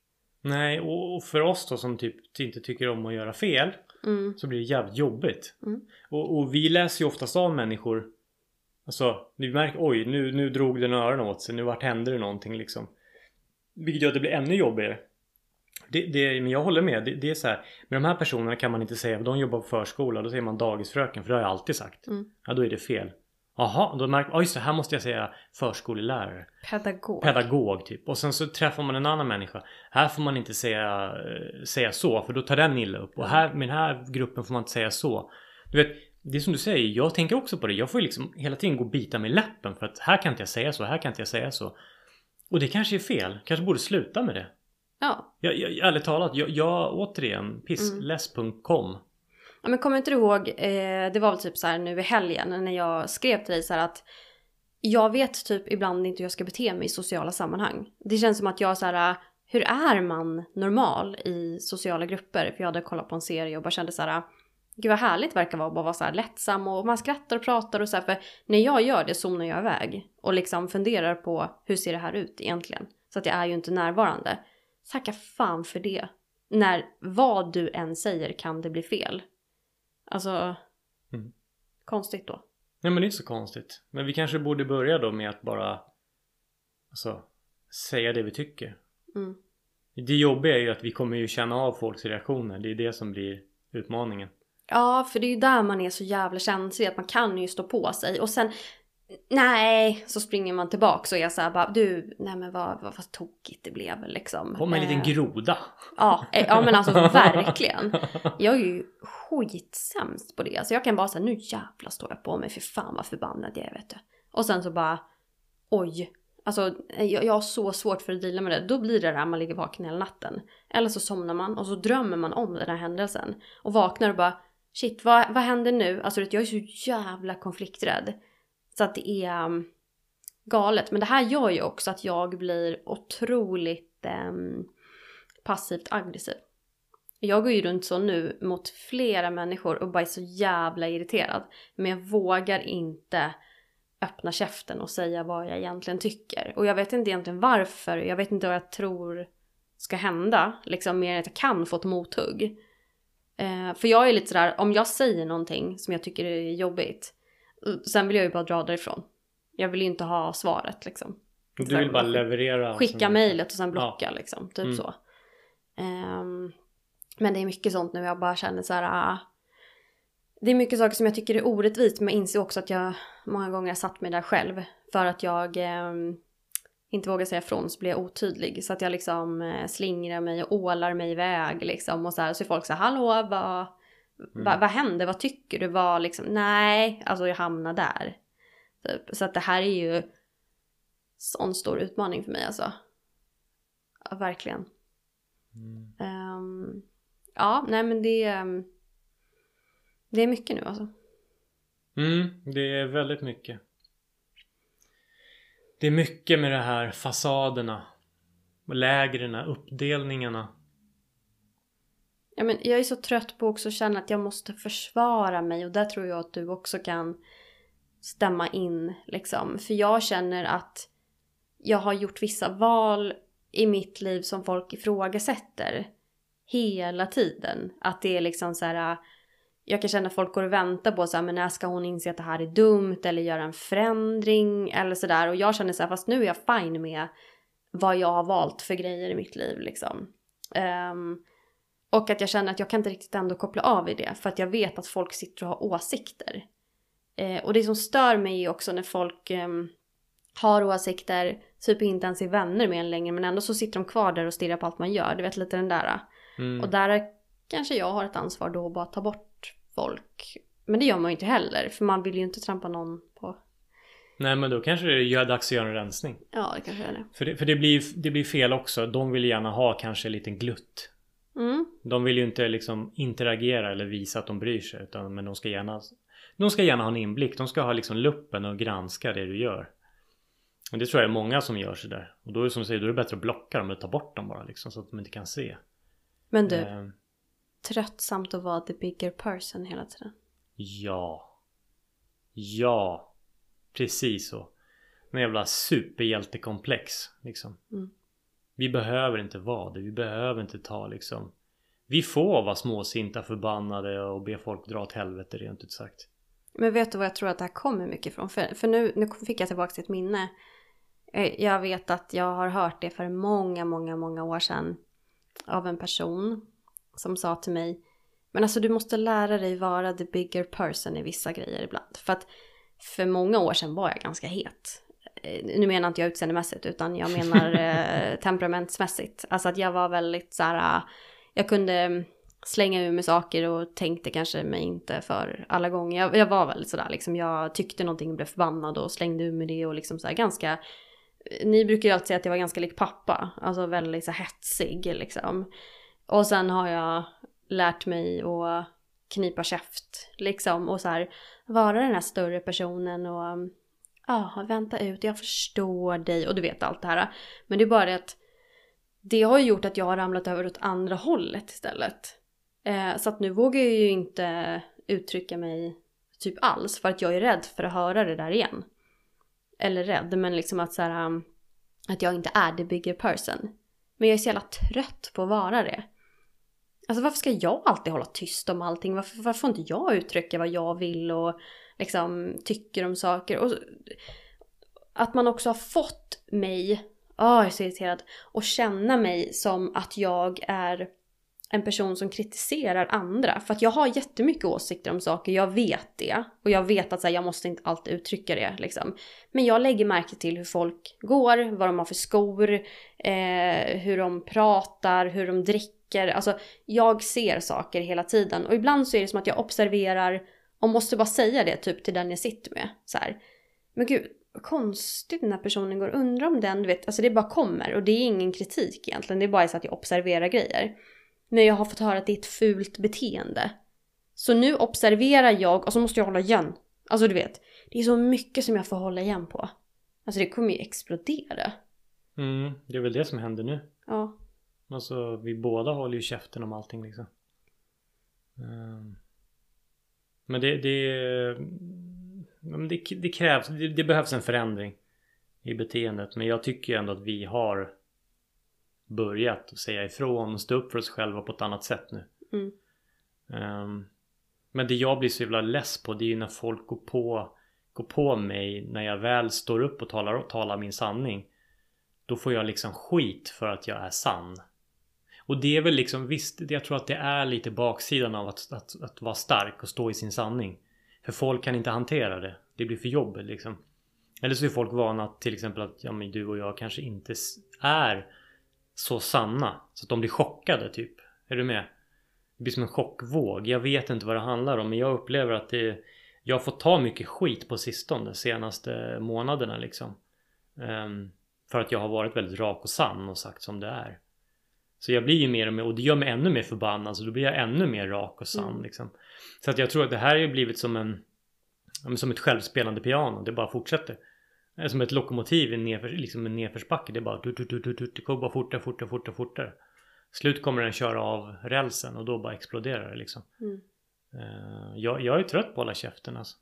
Speaker 1: Nej, och för oss då som typ inte tycker om att göra fel
Speaker 2: Mm.
Speaker 1: så blir det jävligt jobbigt.
Speaker 2: Mm.
Speaker 1: Och, och vi läser ju oftast av människor Alltså, vi märker oj nu, nu drog den öronen åt sig, nu vart hände det någonting liksom. Vilket gör att det blir ännu jobbigare. Det, det, men jag håller med, det, det är så här. Med de här personerna kan man inte säga, de jobbar på förskola, då säger man dagisfröken, för det har jag alltid sagt.
Speaker 2: Mm.
Speaker 1: Ja, då är det fel. Jaha, då märker man, just det, här måste jag säga förskolelärare.
Speaker 2: Pedagog.
Speaker 1: Pedagog typ. Och sen så träffar man en annan människa. Här får man inte säga, eh, säga så för då tar den illa upp. Och här med den här gruppen får man inte säga så. Du vet, det är som du säger, jag tänker också på det. Jag får ju liksom hela tiden gå och bita mig i läppen för att här kan inte jag säga så, här kan inte jag säga så. Och det kanske är fel. Kanske borde sluta med det.
Speaker 2: Ja.
Speaker 1: Jag, jag, ärligt talat, jag, jag återigen, pissless.com.
Speaker 2: Ja, men kommer inte du ihåg, eh, det var väl typ så här nu i helgen när jag skrev till dig så här att jag vet typ ibland inte hur jag ska bete mig i sociala sammanhang. Det känns som att jag så här, hur är man normal i sociala grupper? För jag hade kollat på en serie och bara kände så här, gud vad härligt det verkar vara att bara vara så här lättsam och man skrattar och pratar och så här. För när jag gör det zonar jag iväg och liksom funderar på hur ser det här ut egentligen? Så att jag är ju inte närvarande. Tacka fan för det. När vad du än säger kan det bli fel. Alltså,
Speaker 1: Mm.
Speaker 2: konstigt då.
Speaker 1: Nej men det är inte så konstigt. Men vi kanske borde börja då med att bara Alltså Säga det vi tycker.
Speaker 2: Mm.
Speaker 1: Det jobbiga är ju att vi kommer ju känna av folks reaktioner. Det är det som blir utmaningen.
Speaker 2: Ja, för det är ju där man är så jävla känslig att man kan ju stå på sig och sen Nej, så springer man tillbaks och är såhär bara du, nej men vad, vad, vad tokigt det blev liksom.
Speaker 1: Kom en liten
Speaker 2: Eh,
Speaker 1: groda.
Speaker 2: Ja, eh, ja men alltså verkligen. Jag är ju skitsämst på det. Alltså jag kan bara säga nu jävlar står jag på mig för fan vad förbannad jag är vet du. Och sen så bara oj. Alltså jag, jag har så svårt för att deala med det. Då blir det det här man ligger vaken hela natten. Eller så somnar man och så drömmer man om den här händelsen. Och vaknar och bara shit vad, vad händer nu? Alltså jag är så jävla konflikträdd. Så att det är mm, galet. Men det här gör ju också att jag blir otroligt eh, passivt aggressiv. Jag går ju runt så nu mot flera människor och bara är så jävla irriterad. Men jag vågar inte öppna käften och säga vad jag egentligen tycker. Och jag vet inte egentligen varför. Jag vet inte vad jag tror ska hända. Liksom mer än att jag kan få ett mothugg. Eh, för jag är lite sådär, om jag säger någonting som jag tycker är jobbigt. Sen vill jag ju bara dra därifrån. Jag vill ju inte ha svaret liksom.
Speaker 1: Du vill bara leverera.
Speaker 2: Skicka mejlet och sen blocka liksom. Typ
Speaker 1: Mm.
Speaker 2: så. Ehm, men det är mycket sånt nu jag bara känner så här. ah, det är mycket saker som jag tycker är orättvist men jag inser också att jag många gånger har satt mig där själv. För att jag ehm, inte vågar säga ifrån så blir jag otydlig. Så att jag liksom eh, slingrar mig och ålar mig iväg liksom. Och så här så är folk så här, hallå vad, vad, vad hände? Vad tycker du? Vad liksom, nej, alltså jag hamnar där. Typ. Så att det här är ju sån stor utmaning för mig alltså. Ja, verkligen.
Speaker 1: Mm.
Speaker 2: Ehm, ja, nej men det, ehm, det är mycket nu alltså.
Speaker 1: Mm, det är väldigt mycket. Det är mycket med det här fasaderna. Lägren, uppdelningarna.
Speaker 2: Ja, men jag är så trött på också att känna att jag måste försvara mig och där tror jag att du också kan stämma in liksom. För jag känner att jag har gjort vissa val i mitt liv som folk ifrågasätter hela tiden. Att det är liksom så här. Jag kan känna att folk går och väntar på så här, men när ska hon inse att det här är dumt eller göra en förändring eller sådär. Och jag känner så här, fast nu är jag fine med vad jag har valt för grejer i mitt liv liksom. Um, och att jag känner att jag kan inte riktigt ändå koppla av i det för att jag vet att folk sitter och har åsikter. Eh, och det som stör mig är också när folk ehm, har åsikter, typ inte ens är vänner med en längre men ändå så sitter de kvar där och stirrar på allt man gör. Du vet lite den där.
Speaker 1: Mm.
Speaker 2: Och där kanske jag har ett ansvar då att bara ta bort folk. Men det gör man ju inte heller för man vill ju inte trampa någon på.
Speaker 1: Nej men då kanske det är dags att göra en rensning.
Speaker 2: Ja det kanske är det.
Speaker 1: För det, för det, blir, det blir fel också. De vill gärna ha kanske en liten glutt.
Speaker 2: Mm.
Speaker 1: De vill ju inte liksom interagera eller visa att de bryr sig. Utan, men de ska gärna de ska gärna ha en inblick. De ska ha liksom luppen och granska det du gör. Och det tror jag är många som gör sådär. Och då är det som du säger, då är det bättre att blocka dem eller ta bort dem bara liksom så att de inte kan se.
Speaker 2: Men du,
Speaker 1: Eh,
Speaker 2: tröttsamt att vara the bigger person hela tiden.
Speaker 1: ja. Ja. Precis så. En jävla superhjältekomplex liksom.
Speaker 2: Mm.
Speaker 1: Vi behöver inte vara det. Vi behöver inte ta liksom. Vi får vara småsinta, förbannade och be folk dra åt helvete rent ut sagt.
Speaker 2: Men vet du vad jag tror att det här kommer mycket ifrån? För, för nu, nu fick jag tillbaka ett minne. Eh, jag vet att jag har hört det för många, många, många år sedan. Av en person som sa till mig. Men alltså du måste lära dig vara the bigger person i vissa grejer ibland. För att för många år sedan var jag ganska het. Eh, Nu menar inte jag utseendemässigt utan jag menar eh, temperamentsmässigt. Alltså att jag var väldigt så här. eh, Jag kunde slänga ur mig saker och tänkte kanske mig inte för alla gånger. Jag, jag var väldigt sådär liksom. Jag tyckte någonting och blev förbannad och slängde ur mig det och liksom så här ganska. Ni brukar ju alltid säga att jag var ganska lik pappa. Alltså väldigt så här hetsig liksom. Och sen har jag lärt mig att knipa käft liksom och så här vara den här större personen och ja, vänta ut, jag förstår dig och du vet allt det här. Men det är bara det att det har ju gjort att jag har ramlat över åt andra hållet istället. Eh, så att nu vågar jag ju inte uttrycka mig typ alls för att jag är rädd för att höra det där igen. Eller rädd, men liksom att så här, um, att jag inte är the bigger person. Men jag är så jävla trött på att vara det. Alltså varför ska jag alltid hålla tyst om allting? Varför, varför får inte jag uttrycka vad jag vill och liksom tycker om saker? Och, att man också har fått mig, åh jag är så irriterad, och känna mig som att jag är en person som kritiserar andra. För att jag har jättemycket åsikter om saker, jag vet det. Och jag vet att så här, jag måste inte alltid uttrycka det liksom. Men jag lägger märke till hur folk går, vad de har för skor, eh, hur de pratar, hur de dricker. Alltså jag ser saker hela tiden. Och ibland så är det som att jag observerar och måste bara säga det typ till den jag sitter med. Så här. Men gud, vad konstigt den här personen går. Undrar om den, du vet, alltså det bara kommer. Och det är ingen kritik egentligen, det är bara så att jag observerar grejer. Men jag har fått höra att det är ett fult beteende. Så nu observerar jag och så måste jag hålla igen. Alltså du vet, det är så mycket som jag får hålla igen på. Alltså det kommer ju explodera.
Speaker 1: Mm, det är väl det som händer nu.
Speaker 2: Ja.
Speaker 1: Alltså vi båda håller ju käften om allting liksom. Ehm. Men det, det, det, det krävs, det, det behövs en förändring i beteendet. Men jag tycker ändå att vi har börjat säga ifrån och stå upp för oss själva på ett annat sätt nu.
Speaker 2: Mm.
Speaker 1: Ehm, men det jag blir så jävla less på det är ju när folk går på, går på mig när jag väl står upp och talar, talar min sanning. Då får jag liksom skit för att jag är sann. Och det är väl liksom visst, jag tror att det är lite baksidan av att, att, att vara stark och stå i sin sanning. För folk kan inte hantera det. Det blir för jobbigt liksom. Eller så är folk vana att till exempel att ja, men du och jag kanske inte är så sanna. Så att de blir chockade typ. Är du med? Det blir som en chockvåg. Jag vet inte vad det handlar om men jag upplever att det Jag har fått ta mycket skit på sistone senaste månaderna liksom. Um, för att jag har varit väldigt rak och sann och sagt som det är. Så jag blir ju mer och mer och det gör mig ännu mer förbannad så då blir jag ännu mer rak och sann
Speaker 2: Mm.
Speaker 1: liksom. Så att jag tror att det här har ju blivit som en Som ett självspelande piano. Det bara fortsätter. Som ett lokomotiv i en, nedför, liksom en nedförsbacke. Det bara det går bara fortare, fortare, fortare, fortare. Slut kommer den köra av rälsen och då bara exploderar det liksom.
Speaker 2: Mm.
Speaker 1: Eh, jag, jag är trött på att hålla käften alltså.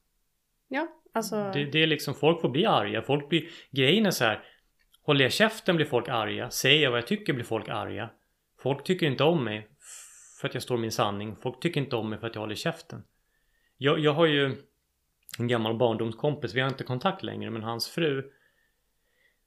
Speaker 2: Ja, alltså.
Speaker 1: Det, det är liksom, folk får bli arga. Folk blir, grejen är så här. Håller jag käften blir folk arga. Säger jag vad jag tycker blir folk arga. Folk tycker inte om mig för att jag står min sanning. Folk tycker inte om mig för att jag håller käften. Jag, jag har ju en gammal barndomskompis. Vi har inte kontakt längre men hans fru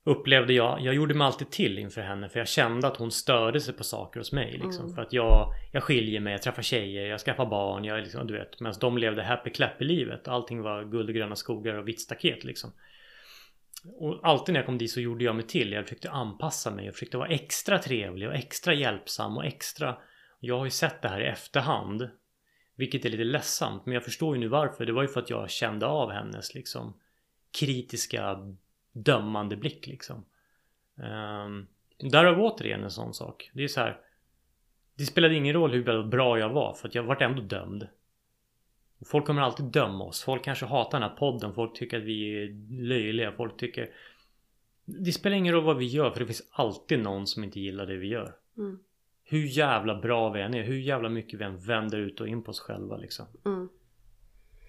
Speaker 1: upplevde jag, jag gjorde mig alltid till inför henne för jag kände att hon störde sig på saker hos mig liksom.
Speaker 2: Mm.
Speaker 1: För att jag, jag skiljer mig, jag träffar tjejer, jag skaffar barn, jag liksom, du vet. Medan de levde happy clappy livet. Allting var guld och gröna skogar och vitt staket liksom. Och alltid när jag kom dit så gjorde jag mig till. Jag försökte anpassa mig. Jag försökte vara extra trevlig och extra hjälpsam och extra... Jag har ju sett det här i efterhand. Vilket är lite ledsamt. Men jag förstår ju nu varför. Det var ju för att jag kände av hennes liksom kritiska dömande blick liksom. Um, där har vi återigen en sån sak. Det är så här. Det spelade ingen roll hur bra jag var för att jag vart ändå dömd. Folk kommer alltid döma oss. Folk kanske hatar den här podden. Folk tycker att vi är löjliga. Folk tycker... Det spelar ingen roll vad vi gör för det finns alltid någon som inte gillar det vi gör.
Speaker 2: Mm.
Speaker 1: Hur jävla bra vi än är. Hur jävla mycket vi än vänder ut och in på oss själva liksom.
Speaker 2: Mm.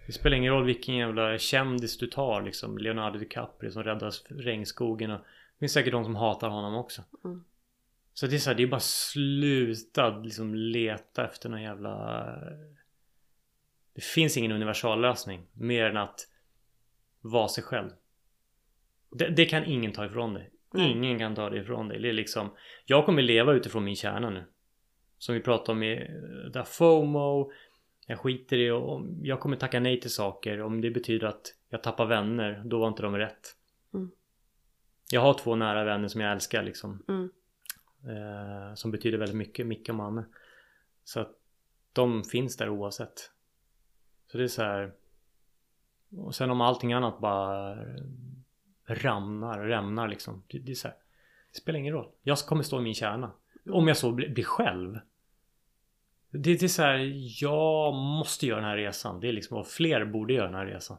Speaker 1: Det spelar ingen roll vilken jävla kändis du tar liksom. Leonardo DiCaprio som räddar regnskogen. Och det finns säkert de som hatar honom också.
Speaker 2: Mm.
Speaker 1: Så det är så här, det är bara sluta liksom leta efter någon jävla... Det finns ingen universallösning. Mer än att vara sig själv. Det, det kan ingen ta ifrån dig.
Speaker 2: Nej.
Speaker 1: Ingen kan ta det ifrån dig. Det är liksom... Jag kommer leva utifrån min kärna nu. Som vi pratade om i där FOMO. Jag skiter i och jag kommer tacka nej till saker. Om det betyder att jag tappar vänner, då var inte de rätt.
Speaker 2: Mm.
Speaker 1: Jag har två nära vänner som jag älskar liksom.
Speaker 2: Mm.
Speaker 1: Eh, som betyder väldigt mycket, Micke och Manne. Så att de finns där oavsett. Så det är så här. Och sen om allting annat bara ramnar, rämnar liksom. Det, det är så här. Det spelar ingen roll. Jag kommer stå i min kärna. Om jag så blir, blir själv. Det, det är så här, jag måste göra den här resan. Det är liksom vad fler borde göra den här resan.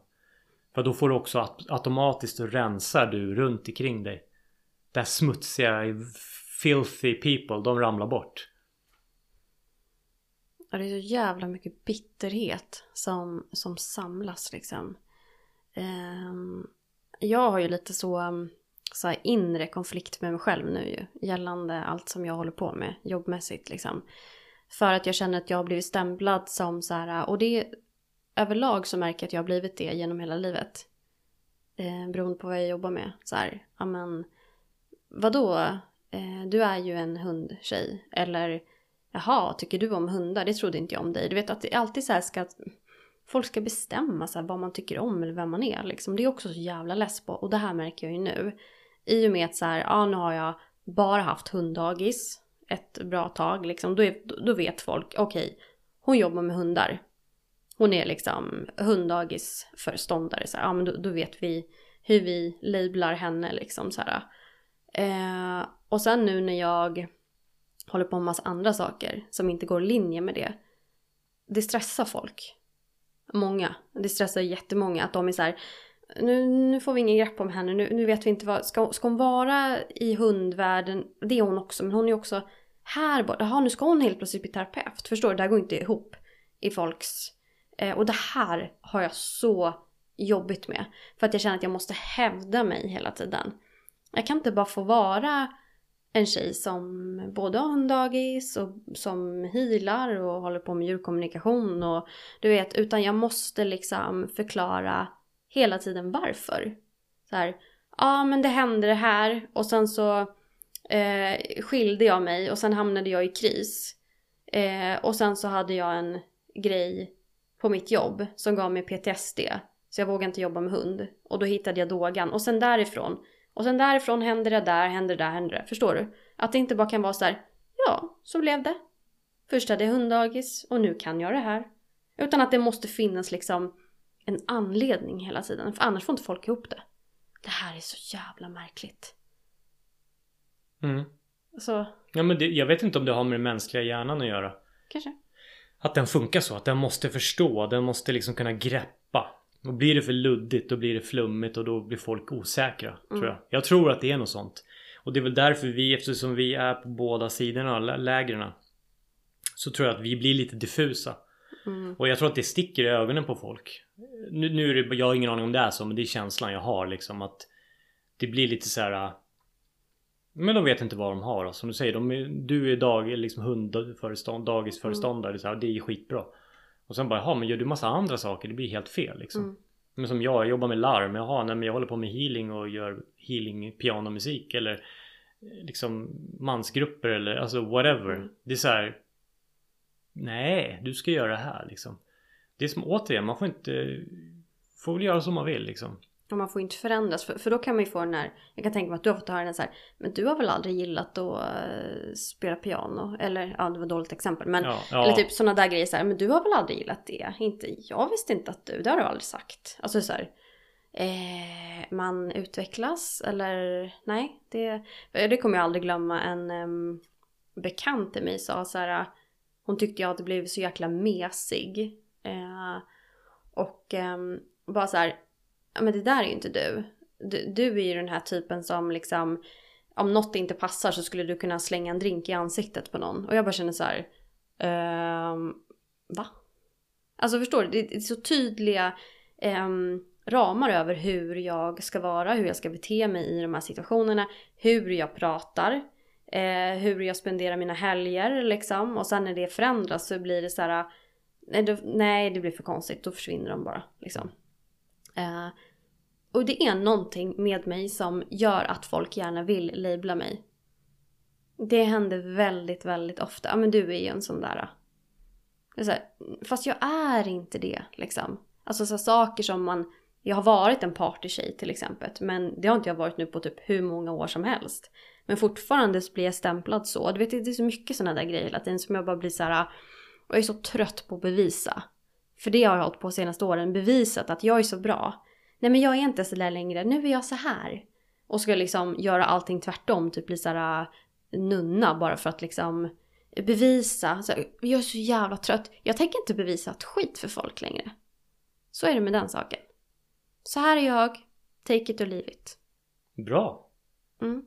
Speaker 1: För då får du också automatiskt rensar du runt omkring dig. Där smutsiga, filthy people, de ramlar bort.
Speaker 2: Och det är så jävla mycket bitterhet som, som samlas liksom. Ehm, jag har ju lite så, um, så här inre konflikt med mig själv nu ju. Gällande allt som jag håller på med jobbmässigt liksom. För att jag känner att jag har blivit stämplad som så här, och det överlag så märker jag att jag har blivit det genom hela livet. Eh, beroende på vad jag jobbar med. Så här, ja men vadå? Eh, du är ju en hundtjej. Eller Jaha, tycker du om hundar? Det trodde inte jag om dig. Du vet att det alltid så här ska... Folk ska bestämma så här vad man tycker om eller vem man är. Liksom. Det är också så jävla less på. Och det här märker jag ju nu. I och med att så här, ja nu har jag bara haft hunddagis ett bra tag. Liksom. Då, är, då vet folk, okej, hon jobbar med hundar. Hon är liksom hunddagisföreståndare. Så här, ja men då, då vet vi hur vi lablar henne liksom så här. Eh, och sen nu när jag håller på med massa andra saker som inte går i linje med det. Det stressar folk. Många. Det stressar jättemånga att de är så här. Nu, nu får vi ingen grepp om henne. Nu, nu vet vi inte vad. Ska, ska hon vara i hundvärlden? Det är hon också. Men hon är också här borta. Jaha, nu ska hon helt plötsligt bli terapeut. Förstår du? Det här går inte ihop i folks... Eh, och det här har jag så jobbigt med. För att jag känner att jag måste hävda mig hela tiden. Jag kan inte bara få vara en tjej som både har hunddagis och som healar och håller på med djurkommunikation och du vet, utan jag måste liksom förklara hela tiden varför. Så här, ja men det hände det här och sen så eh, skilde jag mig och sen hamnade jag i kris. Eh, och sen så hade jag en grej på mitt jobb som gav mig PTSD. Så jag vågade inte jobba med hund. Och då hittade jag dogan. Och sen därifrån och sen därifrån händer det där, händer det där, händer det. Förstår du? Att det inte bara kan vara så här, ja, så blev det. Först hade jag hunddagis och nu kan jag det här. Utan att det måste finnas liksom en anledning hela tiden. För annars får inte folk ihop det. Det här är så jävla märkligt.
Speaker 1: Mm.
Speaker 2: Så,
Speaker 1: Ja men det, jag vet inte om det har med den mänskliga hjärnan att göra.
Speaker 2: kanske.
Speaker 1: Att den funkar så. Att den måste förstå. Den måste liksom kunna greppa. Och blir det för luddigt då blir det flummigt och då blir folk osäkra. Tror jag. Jag tror att det är något sånt. Och det är väl därför vi, eftersom vi är på båda sidorna av lä- lägren. Så tror jag att vi blir lite diffusa.
Speaker 2: Mm.
Speaker 1: Och jag tror att det sticker i ögonen på folk. Nu, nu är det, jag har ingen aning om det är så men det är känslan jag har liksom att Det blir lite så här. äh, Men de vet inte vad de har. Som du säger, de är, du är dag, liksom hundförestånd, dagisföreståndare. Så här, det är skitbra. Och sen bara, jaha men gör du massa andra saker? Det blir helt fel liksom.
Speaker 2: Mm.
Speaker 1: Men som jag, jag jobbar med larm. Jaha, nej men jag håller på med healing och gör healing pianomusik. Eller eh, liksom mansgrupper eller alltså whatever.
Speaker 2: Mm.
Speaker 1: Det är så här. Nej, du ska göra det här liksom. Det är som återigen, man får inte... Får väl göra som man vill liksom.
Speaker 2: Och man får inte förändras. För, för då kan man ju få den här, jag kan tänka mig att du har fått höra den så här, men du har väl aldrig gillat att eh, spela piano? Eller, ja det var ett dåligt exempel. Men,
Speaker 1: Ja, ja.
Speaker 2: eller typ sådana där grejer så här, men du har väl aldrig gillat det? Inte, jag visste inte att du, det har du aldrig sagt. Alltså så här, eh, man utvecklas eller nej, det, det kommer jag aldrig glömma. En em, bekant till mig sa så här, hon tyckte jag hade blivit så jäkla mesig. Eh, Och um, bara så här, men det där är ju inte du. du. Du är ju den här typen som liksom, om något inte passar så skulle du kunna slänga en drink i ansiktet på någon. Och jag bara känner så här, ehm, va? Alltså förstår du? Det är så tydliga ehm, ramar över hur jag ska vara, hur jag ska bete mig i de här situationerna, hur jag pratar, eh, hur jag spenderar mina helger liksom. Och sen när det förändras så blir det så här, nej, då, nej det blir för konstigt, då försvinner de bara liksom. Eh, och det är någonting med mig som gör att folk gärna vill labla mig. Det händer väldigt, väldigt ofta. Ja men du är ju en sån där. Eh. Så här, fast jag är inte det liksom. Alltså så saker som man jag har varit en partytjej till exempel. Men det har inte jag varit nu på typ hur många år som helst. Men fortfarande blir jag stämplad så. Du vet, det är så mycket sådana där grejer hela tiden som jag bara blir så här. Och jag är så trött på att bevisa. För det har jag hållit på senaste åren. Bevisat att jag är så bra. Nej men jag är inte så där längre. Nu är jag så här. Och ska liksom göra allting tvärtom. Typ bli så här äh, nunna bara för att liksom bevisa. Så jag är så jävla trött. Jag tänker inte bevisa ett skit för folk längre. Så är det med den saken. Så här är jag. Take it or leave it.
Speaker 1: Bra.
Speaker 2: Mm.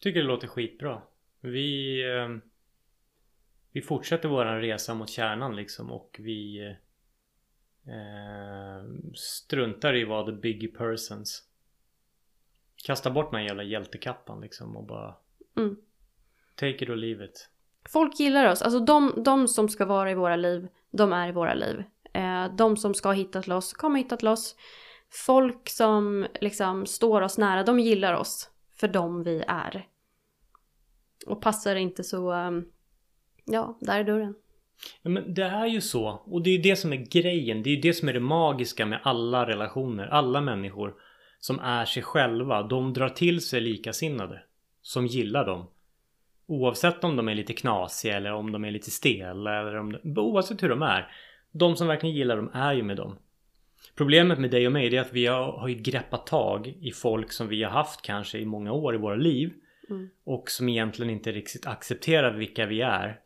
Speaker 1: Tycker det låter skitbra. Vi... Eh, vi fortsätter våran resa mot kärnan liksom och vi... Eh, struntar i vad the big persons. Kastar bort den här jävla hjältekappan liksom och bara...
Speaker 2: Mm.
Speaker 1: Take it or leave it.
Speaker 2: Folk gillar oss. Alltså de, de som ska vara i våra liv, de är i våra liv. Eh, de som ska hitta till oss kommer hitta till oss. Folk som liksom står oss nära, de gillar oss för dem vi är. Och passar inte så, ehm, ja, där är dörren.
Speaker 1: Ja, men det är ju så. Och det är det som är grejen. Det är det som är det magiska med alla relationer. Alla människor som är sig själva. De drar till sig likasinnade. Som gillar dem. Oavsett om de är lite knasiga eller om de är lite stela eller om de, oavsett hur de är. De som verkligen gillar dem är ju med dem. Problemet med dig och mig är att vi har, har ju greppat tag i folk som vi har haft kanske i många år i våra liv.
Speaker 2: Mm.
Speaker 1: Och som egentligen inte riktigt accepterar vilka vi är.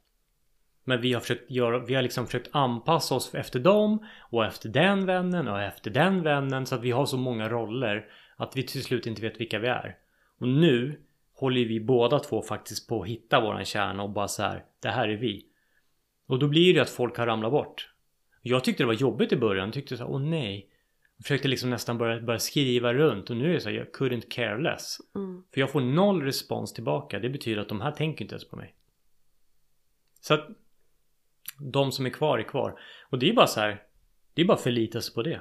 Speaker 1: Men vi har försökt göra, vi har liksom försökt anpassa oss efter dem och efter den vännen och efter den vännen så att vi har så många roller att vi till slut inte vet vilka vi är. Och nu håller vi båda två faktiskt på att hitta våran kärna och bara så här, det här är vi. Och då blir det att folk har ramlat bort. Jag tyckte det var jobbigt i början. Jag tyckte så här, åh nej. Jag försökte liksom nästan börja, börja skriva runt och nu är det så här, jag couldn't care less.
Speaker 2: Mm.
Speaker 1: För jag får noll respons tillbaka. Det betyder att de här tänker inte ens på mig. Så att de som är kvar är kvar. Och det är bara så här. Det är bara förlita sig på det.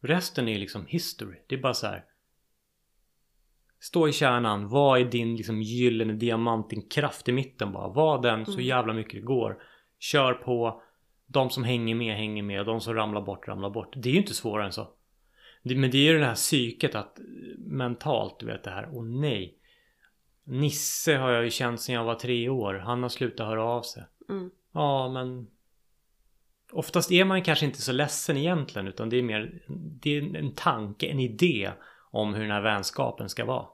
Speaker 1: Resten är liksom history. Det är bara så här. Stå i kärnan. Vad är din liksom gyllene diamant, din kraft i mitten bara. Var den så
Speaker 2: Mm.
Speaker 1: jävla mycket det går. Kör på. De som hänger med hänger med. Och de som ramlar bort ramlar bort. Det är ju inte svårare än så. Det, men det är ju det här psyket att mentalt, du vet det här. Åh nej. Nisse har jag ju känt sedan jag var tre år. Han har slutat höra av sig.
Speaker 2: Mm.
Speaker 1: Ja, men Oftast är man kanske inte så ledsen egentligen utan det är mer Det är en tanke, en idé om hur den här vänskapen ska vara.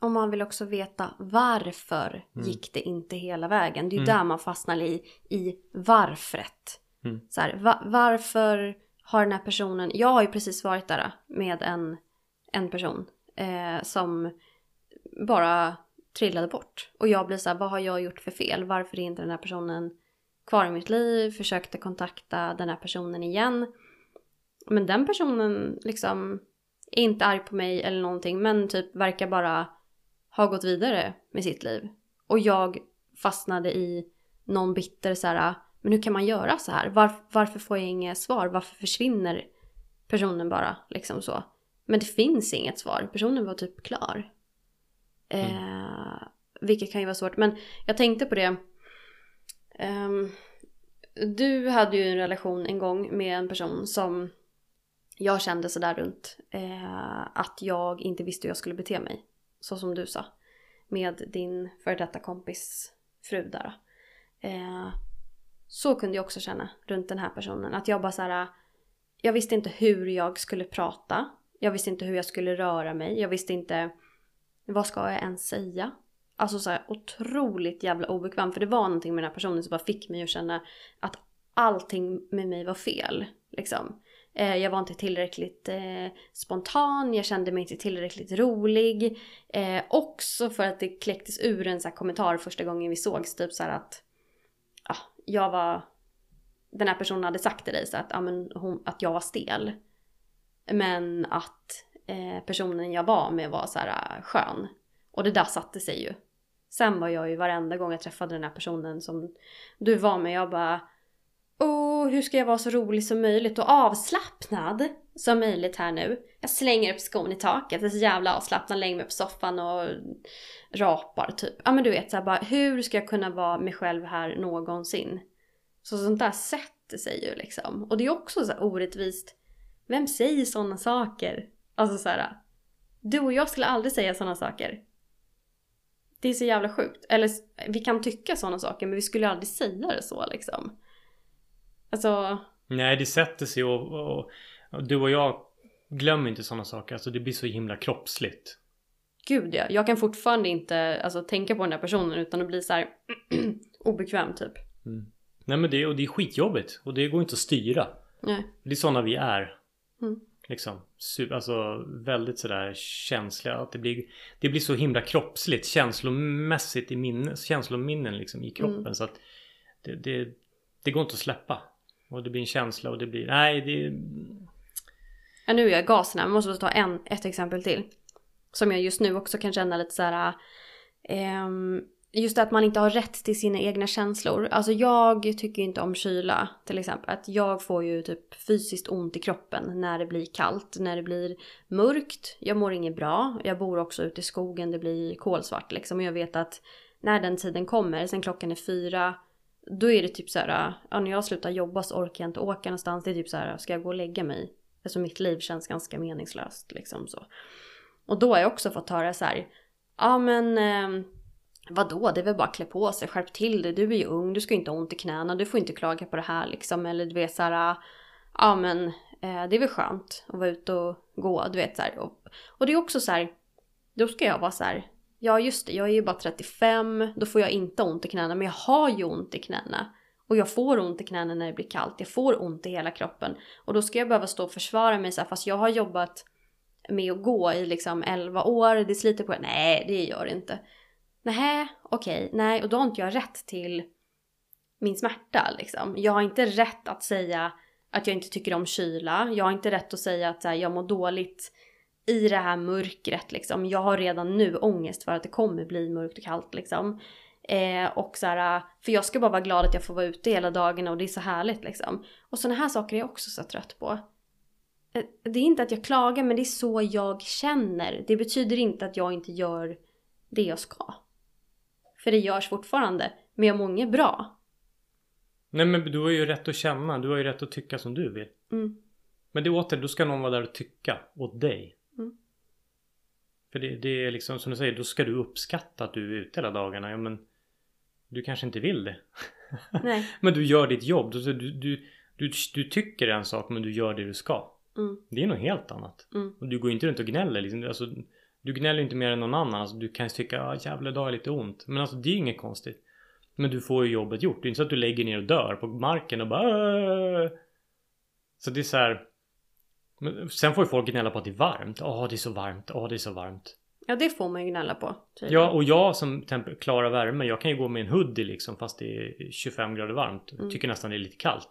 Speaker 2: Och man vill också veta varför
Speaker 1: Mm.
Speaker 2: gick det inte hela vägen. Det är ju
Speaker 1: Mm.
Speaker 2: där man fastnar i, i varfret.
Speaker 1: Mm.
Speaker 2: Så här, va, varför har den här personen, jag har ju precis varit där med en, en person eh, som bara trillade bort. Och jag blir så här, vad har jag gjort för fel? Varför är inte den här personen kvar i mitt liv? Försökte kontakta den här personen igen. Men den personen liksom är inte arg på mig eller någonting men typ verkar bara ha gått vidare med sitt liv. Och jag fastnade i någon bitter så här, men hur kan man göra så här? Var, varför får jag inget svar? Varför försvinner personen bara liksom så? Men det finns inget svar. Personen var typ klar. Eh, vilket kan ju vara svårt. Men jag tänkte på det. Um, du hade ju en relation en gång med en person som jag kände sådär runt. Eh, att jag inte visste hur jag skulle bete mig. Så som du sa. Med din före detta kompis fru där. Eh, så kunde jag också känna runt den här personen. Att jag bara såhär. Jag visste inte hur jag skulle prata. Jag visste inte hur jag skulle röra mig. Jag visste inte. Vad ska jag ens säga? Alltså så här otroligt jävla obekväm. För det var någonting med den här personen som bara fick mig att känna att allting med mig var fel. Liksom. Eh, jag var inte tillräckligt eh, spontan, jag kände mig inte tillräckligt rolig. Eh, också för att det kläcktes ur en så kommentar första gången vi sågs, typ så att ah, jag var... Den här personen hade sagt till dig så att, ja, men hon, att jag var stel. Men att eh, personen jag var med var så här ah, skön. Och det där satte sig ju. Sen var jag ju varenda gång jag träffade den här personen som du var med, jag bara Oh, hur ska jag vara så rolig som möjligt och avslappnad som möjligt här nu? Jag slänger upp skon i taket, är så jävla avslappnad, lägger mig på soffan och rapar typ. Ja men du vet såhär bara, hur ska jag kunna vara mig själv här någonsin? Så sånt där sätter sig ju liksom. Och det är också så orättvist. Vem säger sådana saker? Alltså såhär, du och jag skulle aldrig säga sådana saker. Det är så jävla sjukt. Eller vi kan tycka sådana saker men vi skulle aldrig säga det så liksom. Alltså...
Speaker 1: Nej, det sätter sig och, och, och du och jag glömmer inte sådana saker. Alltså det blir så himla kroppsligt.
Speaker 2: Gud ja. Jag kan fortfarande inte alltså, tänka på den där personen utan att bli så här obekväm typ.
Speaker 1: Mm. Nej men det, och det är skitjobbigt. Och det går inte att styra.
Speaker 2: Nej.
Speaker 1: Det är sådana vi är.
Speaker 2: Mm.
Speaker 1: Liksom. Alltså väldigt sådär känsliga. Att det, blir, det blir så himla kroppsligt. Känslomässigt i minne, känslominnen liksom i kroppen. Mm. Så att det, det, det går inte att släppa. Och det blir en känsla och det blir... Nej, det...
Speaker 2: Ja, nu är jag gasen här. Jag måste ta en, ett exempel till. Som jag just nu också kan känna lite så här... Um, just det att man inte har rätt till sina egna känslor. Alltså jag tycker inte om kyla till exempel. Att jag får ju typ fysiskt ont i kroppen när det blir kallt, när det blir mörkt. Jag mår inget bra. Jag bor också ute i skogen, det blir kolsvart liksom. Och jag vet att när den tiden kommer, sen klockan är fyra, då är det typ så här, ja, när jag slutar jobba så orkar jag inte åka någonstans. Det är typ så här, ska jag gå och lägga mig? Alltså mitt liv känns ganska meningslöst liksom så. Och då har jag också fått höra så här, ja men eh, vadå, det är väl bara att klä på sig, skärp till dig, du är ju ung, du ska inte ha ont i knäna, du får inte klaga på det här liksom. Eller du vet såhär... Ah, ja men eh, det är väl skönt att vara ute och gå, du vet såhär. Och, och det är också så här, då ska jag vara så här, Ja just det, jag är ju bara 35, då får jag inte ont i knäna. Men jag har ju ont i knäna. Och jag får ont i knäna när det blir kallt. Jag får ont i hela kroppen. Och då ska jag behöva stå och försvara mig så här, fast jag har jobbat med att gå i liksom 11 år. Det sliter på Nej, det gör det inte. Nej, okej, okay, nej. Och då har inte jag rätt till min smärta liksom. Jag har inte rätt att säga att jag inte tycker om kyla. Jag har inte rätt att säga att här, jag mår dåligt i det här mörkret liksom. Jag har redan nu ångest för att det kommer bli mörkt och kallt liksom. Eh, och så här, för jag ska bara vara glad att jag får vara ute hela dagarna och det är så härligt liksom. Och sådana här saker är jag också så trött på. Eh, det är inte att jag klagar men det är så jag känner. Det betyder inte att jag inte gör det jag ska. För det görs fortfarande. Men jag mår inget bra.
Speaker 1: Nej men du har ju rätt att känna. Du har ju rätt att tycka som du vill.
Speaker 2: Mm.
Speaker 1: Men det är åter, då ska någon vara där och tycka åt dig. För det, det, är liksom som du säger, då ska du uppskatta att du är ute hela dagarna. Ja men du kanske inte vill det.
Speaker 2: Nej.
Speaker 1: men du gör ditt jobb. Du, du, du, du, du tycker en sak men du gör det du ska.
Speaker 2: Mm.
Speaker 1: Det är något helt annat.
Speaker 2: Mm.
Speaker 1: Och du går inte runt och gnäller liksom. Alltså, du gnäller inte mer än någon annan. Alltså, du kan tycka ah, jävlar idag är lite ont. Men alltså det är inget konstigt. Men du får ju jobbet gjort. Det är inte så att du lägger ner och dör på marken och bara Åh! Så det är så här, men sen får ju folk gnälla på att det är varmt. Åh, det är så varmt. Åh, det är så varmt.
Speaker 2: Ja, det får man ju gnälla på.
Speaker 1: Tydligen. Ja, och jag som klarar värme. Jag kan ju gå med en hoodie liksom fast det är 25 grader varmt. Mm. Tycker nästan det är lite kallt.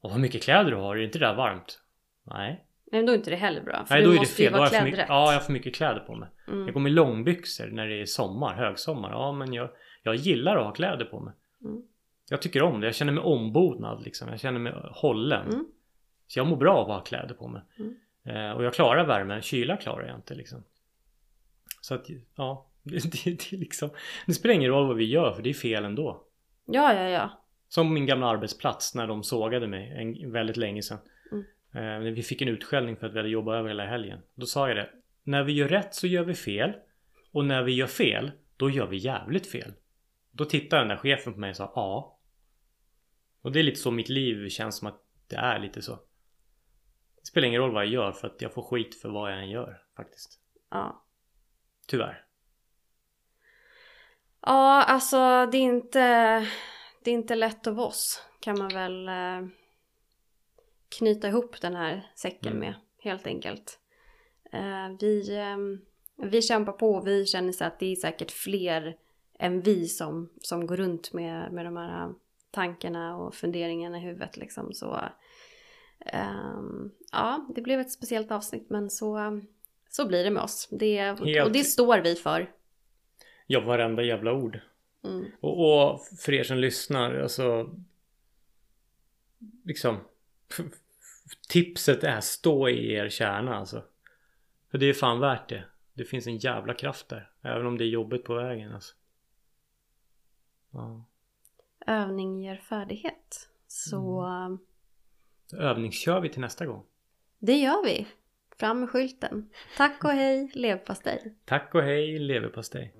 Speaker 1: Och vad mycket kläder du har. Är inte det där varmt? Nej.
Speaker 2: Nej, då är inte det heller bra.
Speaker 1: För Nej, då är det fel. Då har jag för mycket, ja, jag har för mycket kläder på mig. Mm. Jag går med långbyxor när det är sommar, högsommar. Ja, men jag, jag gillar att ha kläder på mig.
Speaker 2: Mm.
Speaker 1: Jag tycker om det. Jag känner mig ombonad liksom. Jag känner mig hållen.
Speaker 2: Mm.
Speaker 1: Så jag mår bra av att ha kläder på mig.
Speaker 2: Mm.
Speaker 1: Eh, och jag klarar värmen, kyla klarar jag inte liksom. Så att ja, det, det, det, liksom, det spelar ingen roll vad vi gör för det är fel ändå.
Speaker 2: Ja, ja, ja.
Speaker 1: Som min gamla arbetsplats när de sågade mig en, väldigt länge sedan. Eh, vi fick en utskällning för att vi hade jobbat över hela helgen. Då sa jag det. När vi gör rätt så gör vi fel. Och när vi gör fel, då gör vi jävligt fel. Då tittade den där chefen på mig och sa ja. Och det är lite så mitt liv känns som att det är lite så. Det spelar ingen roll vad jag gör för att jag får skit för vad jag än gör faktiskt.
Speaker 2: Ja.
Speaker 1: Tyvärr.
Speaker 2: Ja, alltså det är inte... det är inte lätt av oss kan man väl eh, knyta ihop den här säcken
Speaker 1: Mm.
Speaker 2: med helt enkelt. Eh, vi, eh, vi kämpar på och vi känner så att det är säkert fler än vi som, som går runt med, med de här tankarna och funderingarna i huvudet liksom. Så ehm, ja, det blev ett speciellt avsnitt men så, så blir det med oss. Det,
Speaker 1: Helt-
Speaker 2: Och det står vi för.
Speaker 1: Ja, varenda jävla ord.
Speaker 2: Mm.
Speaker 1: Och, och för er som lyssnar, alltså liksom tipset är stå i er kärna alltså. För det är fan värt det. Det finns en jävla kraft där. Även om det är jobbigt på vägen alltså. Ja.
Speaker 2: Övning ger färdighet. Så
Speaker 1: Mm. Övningskör vi till nästa gång.
Speaker 2: det gör vi. Fram med skylten. Tack och hej leverpastej.
Speaker 1: Tack och hej leverpastej.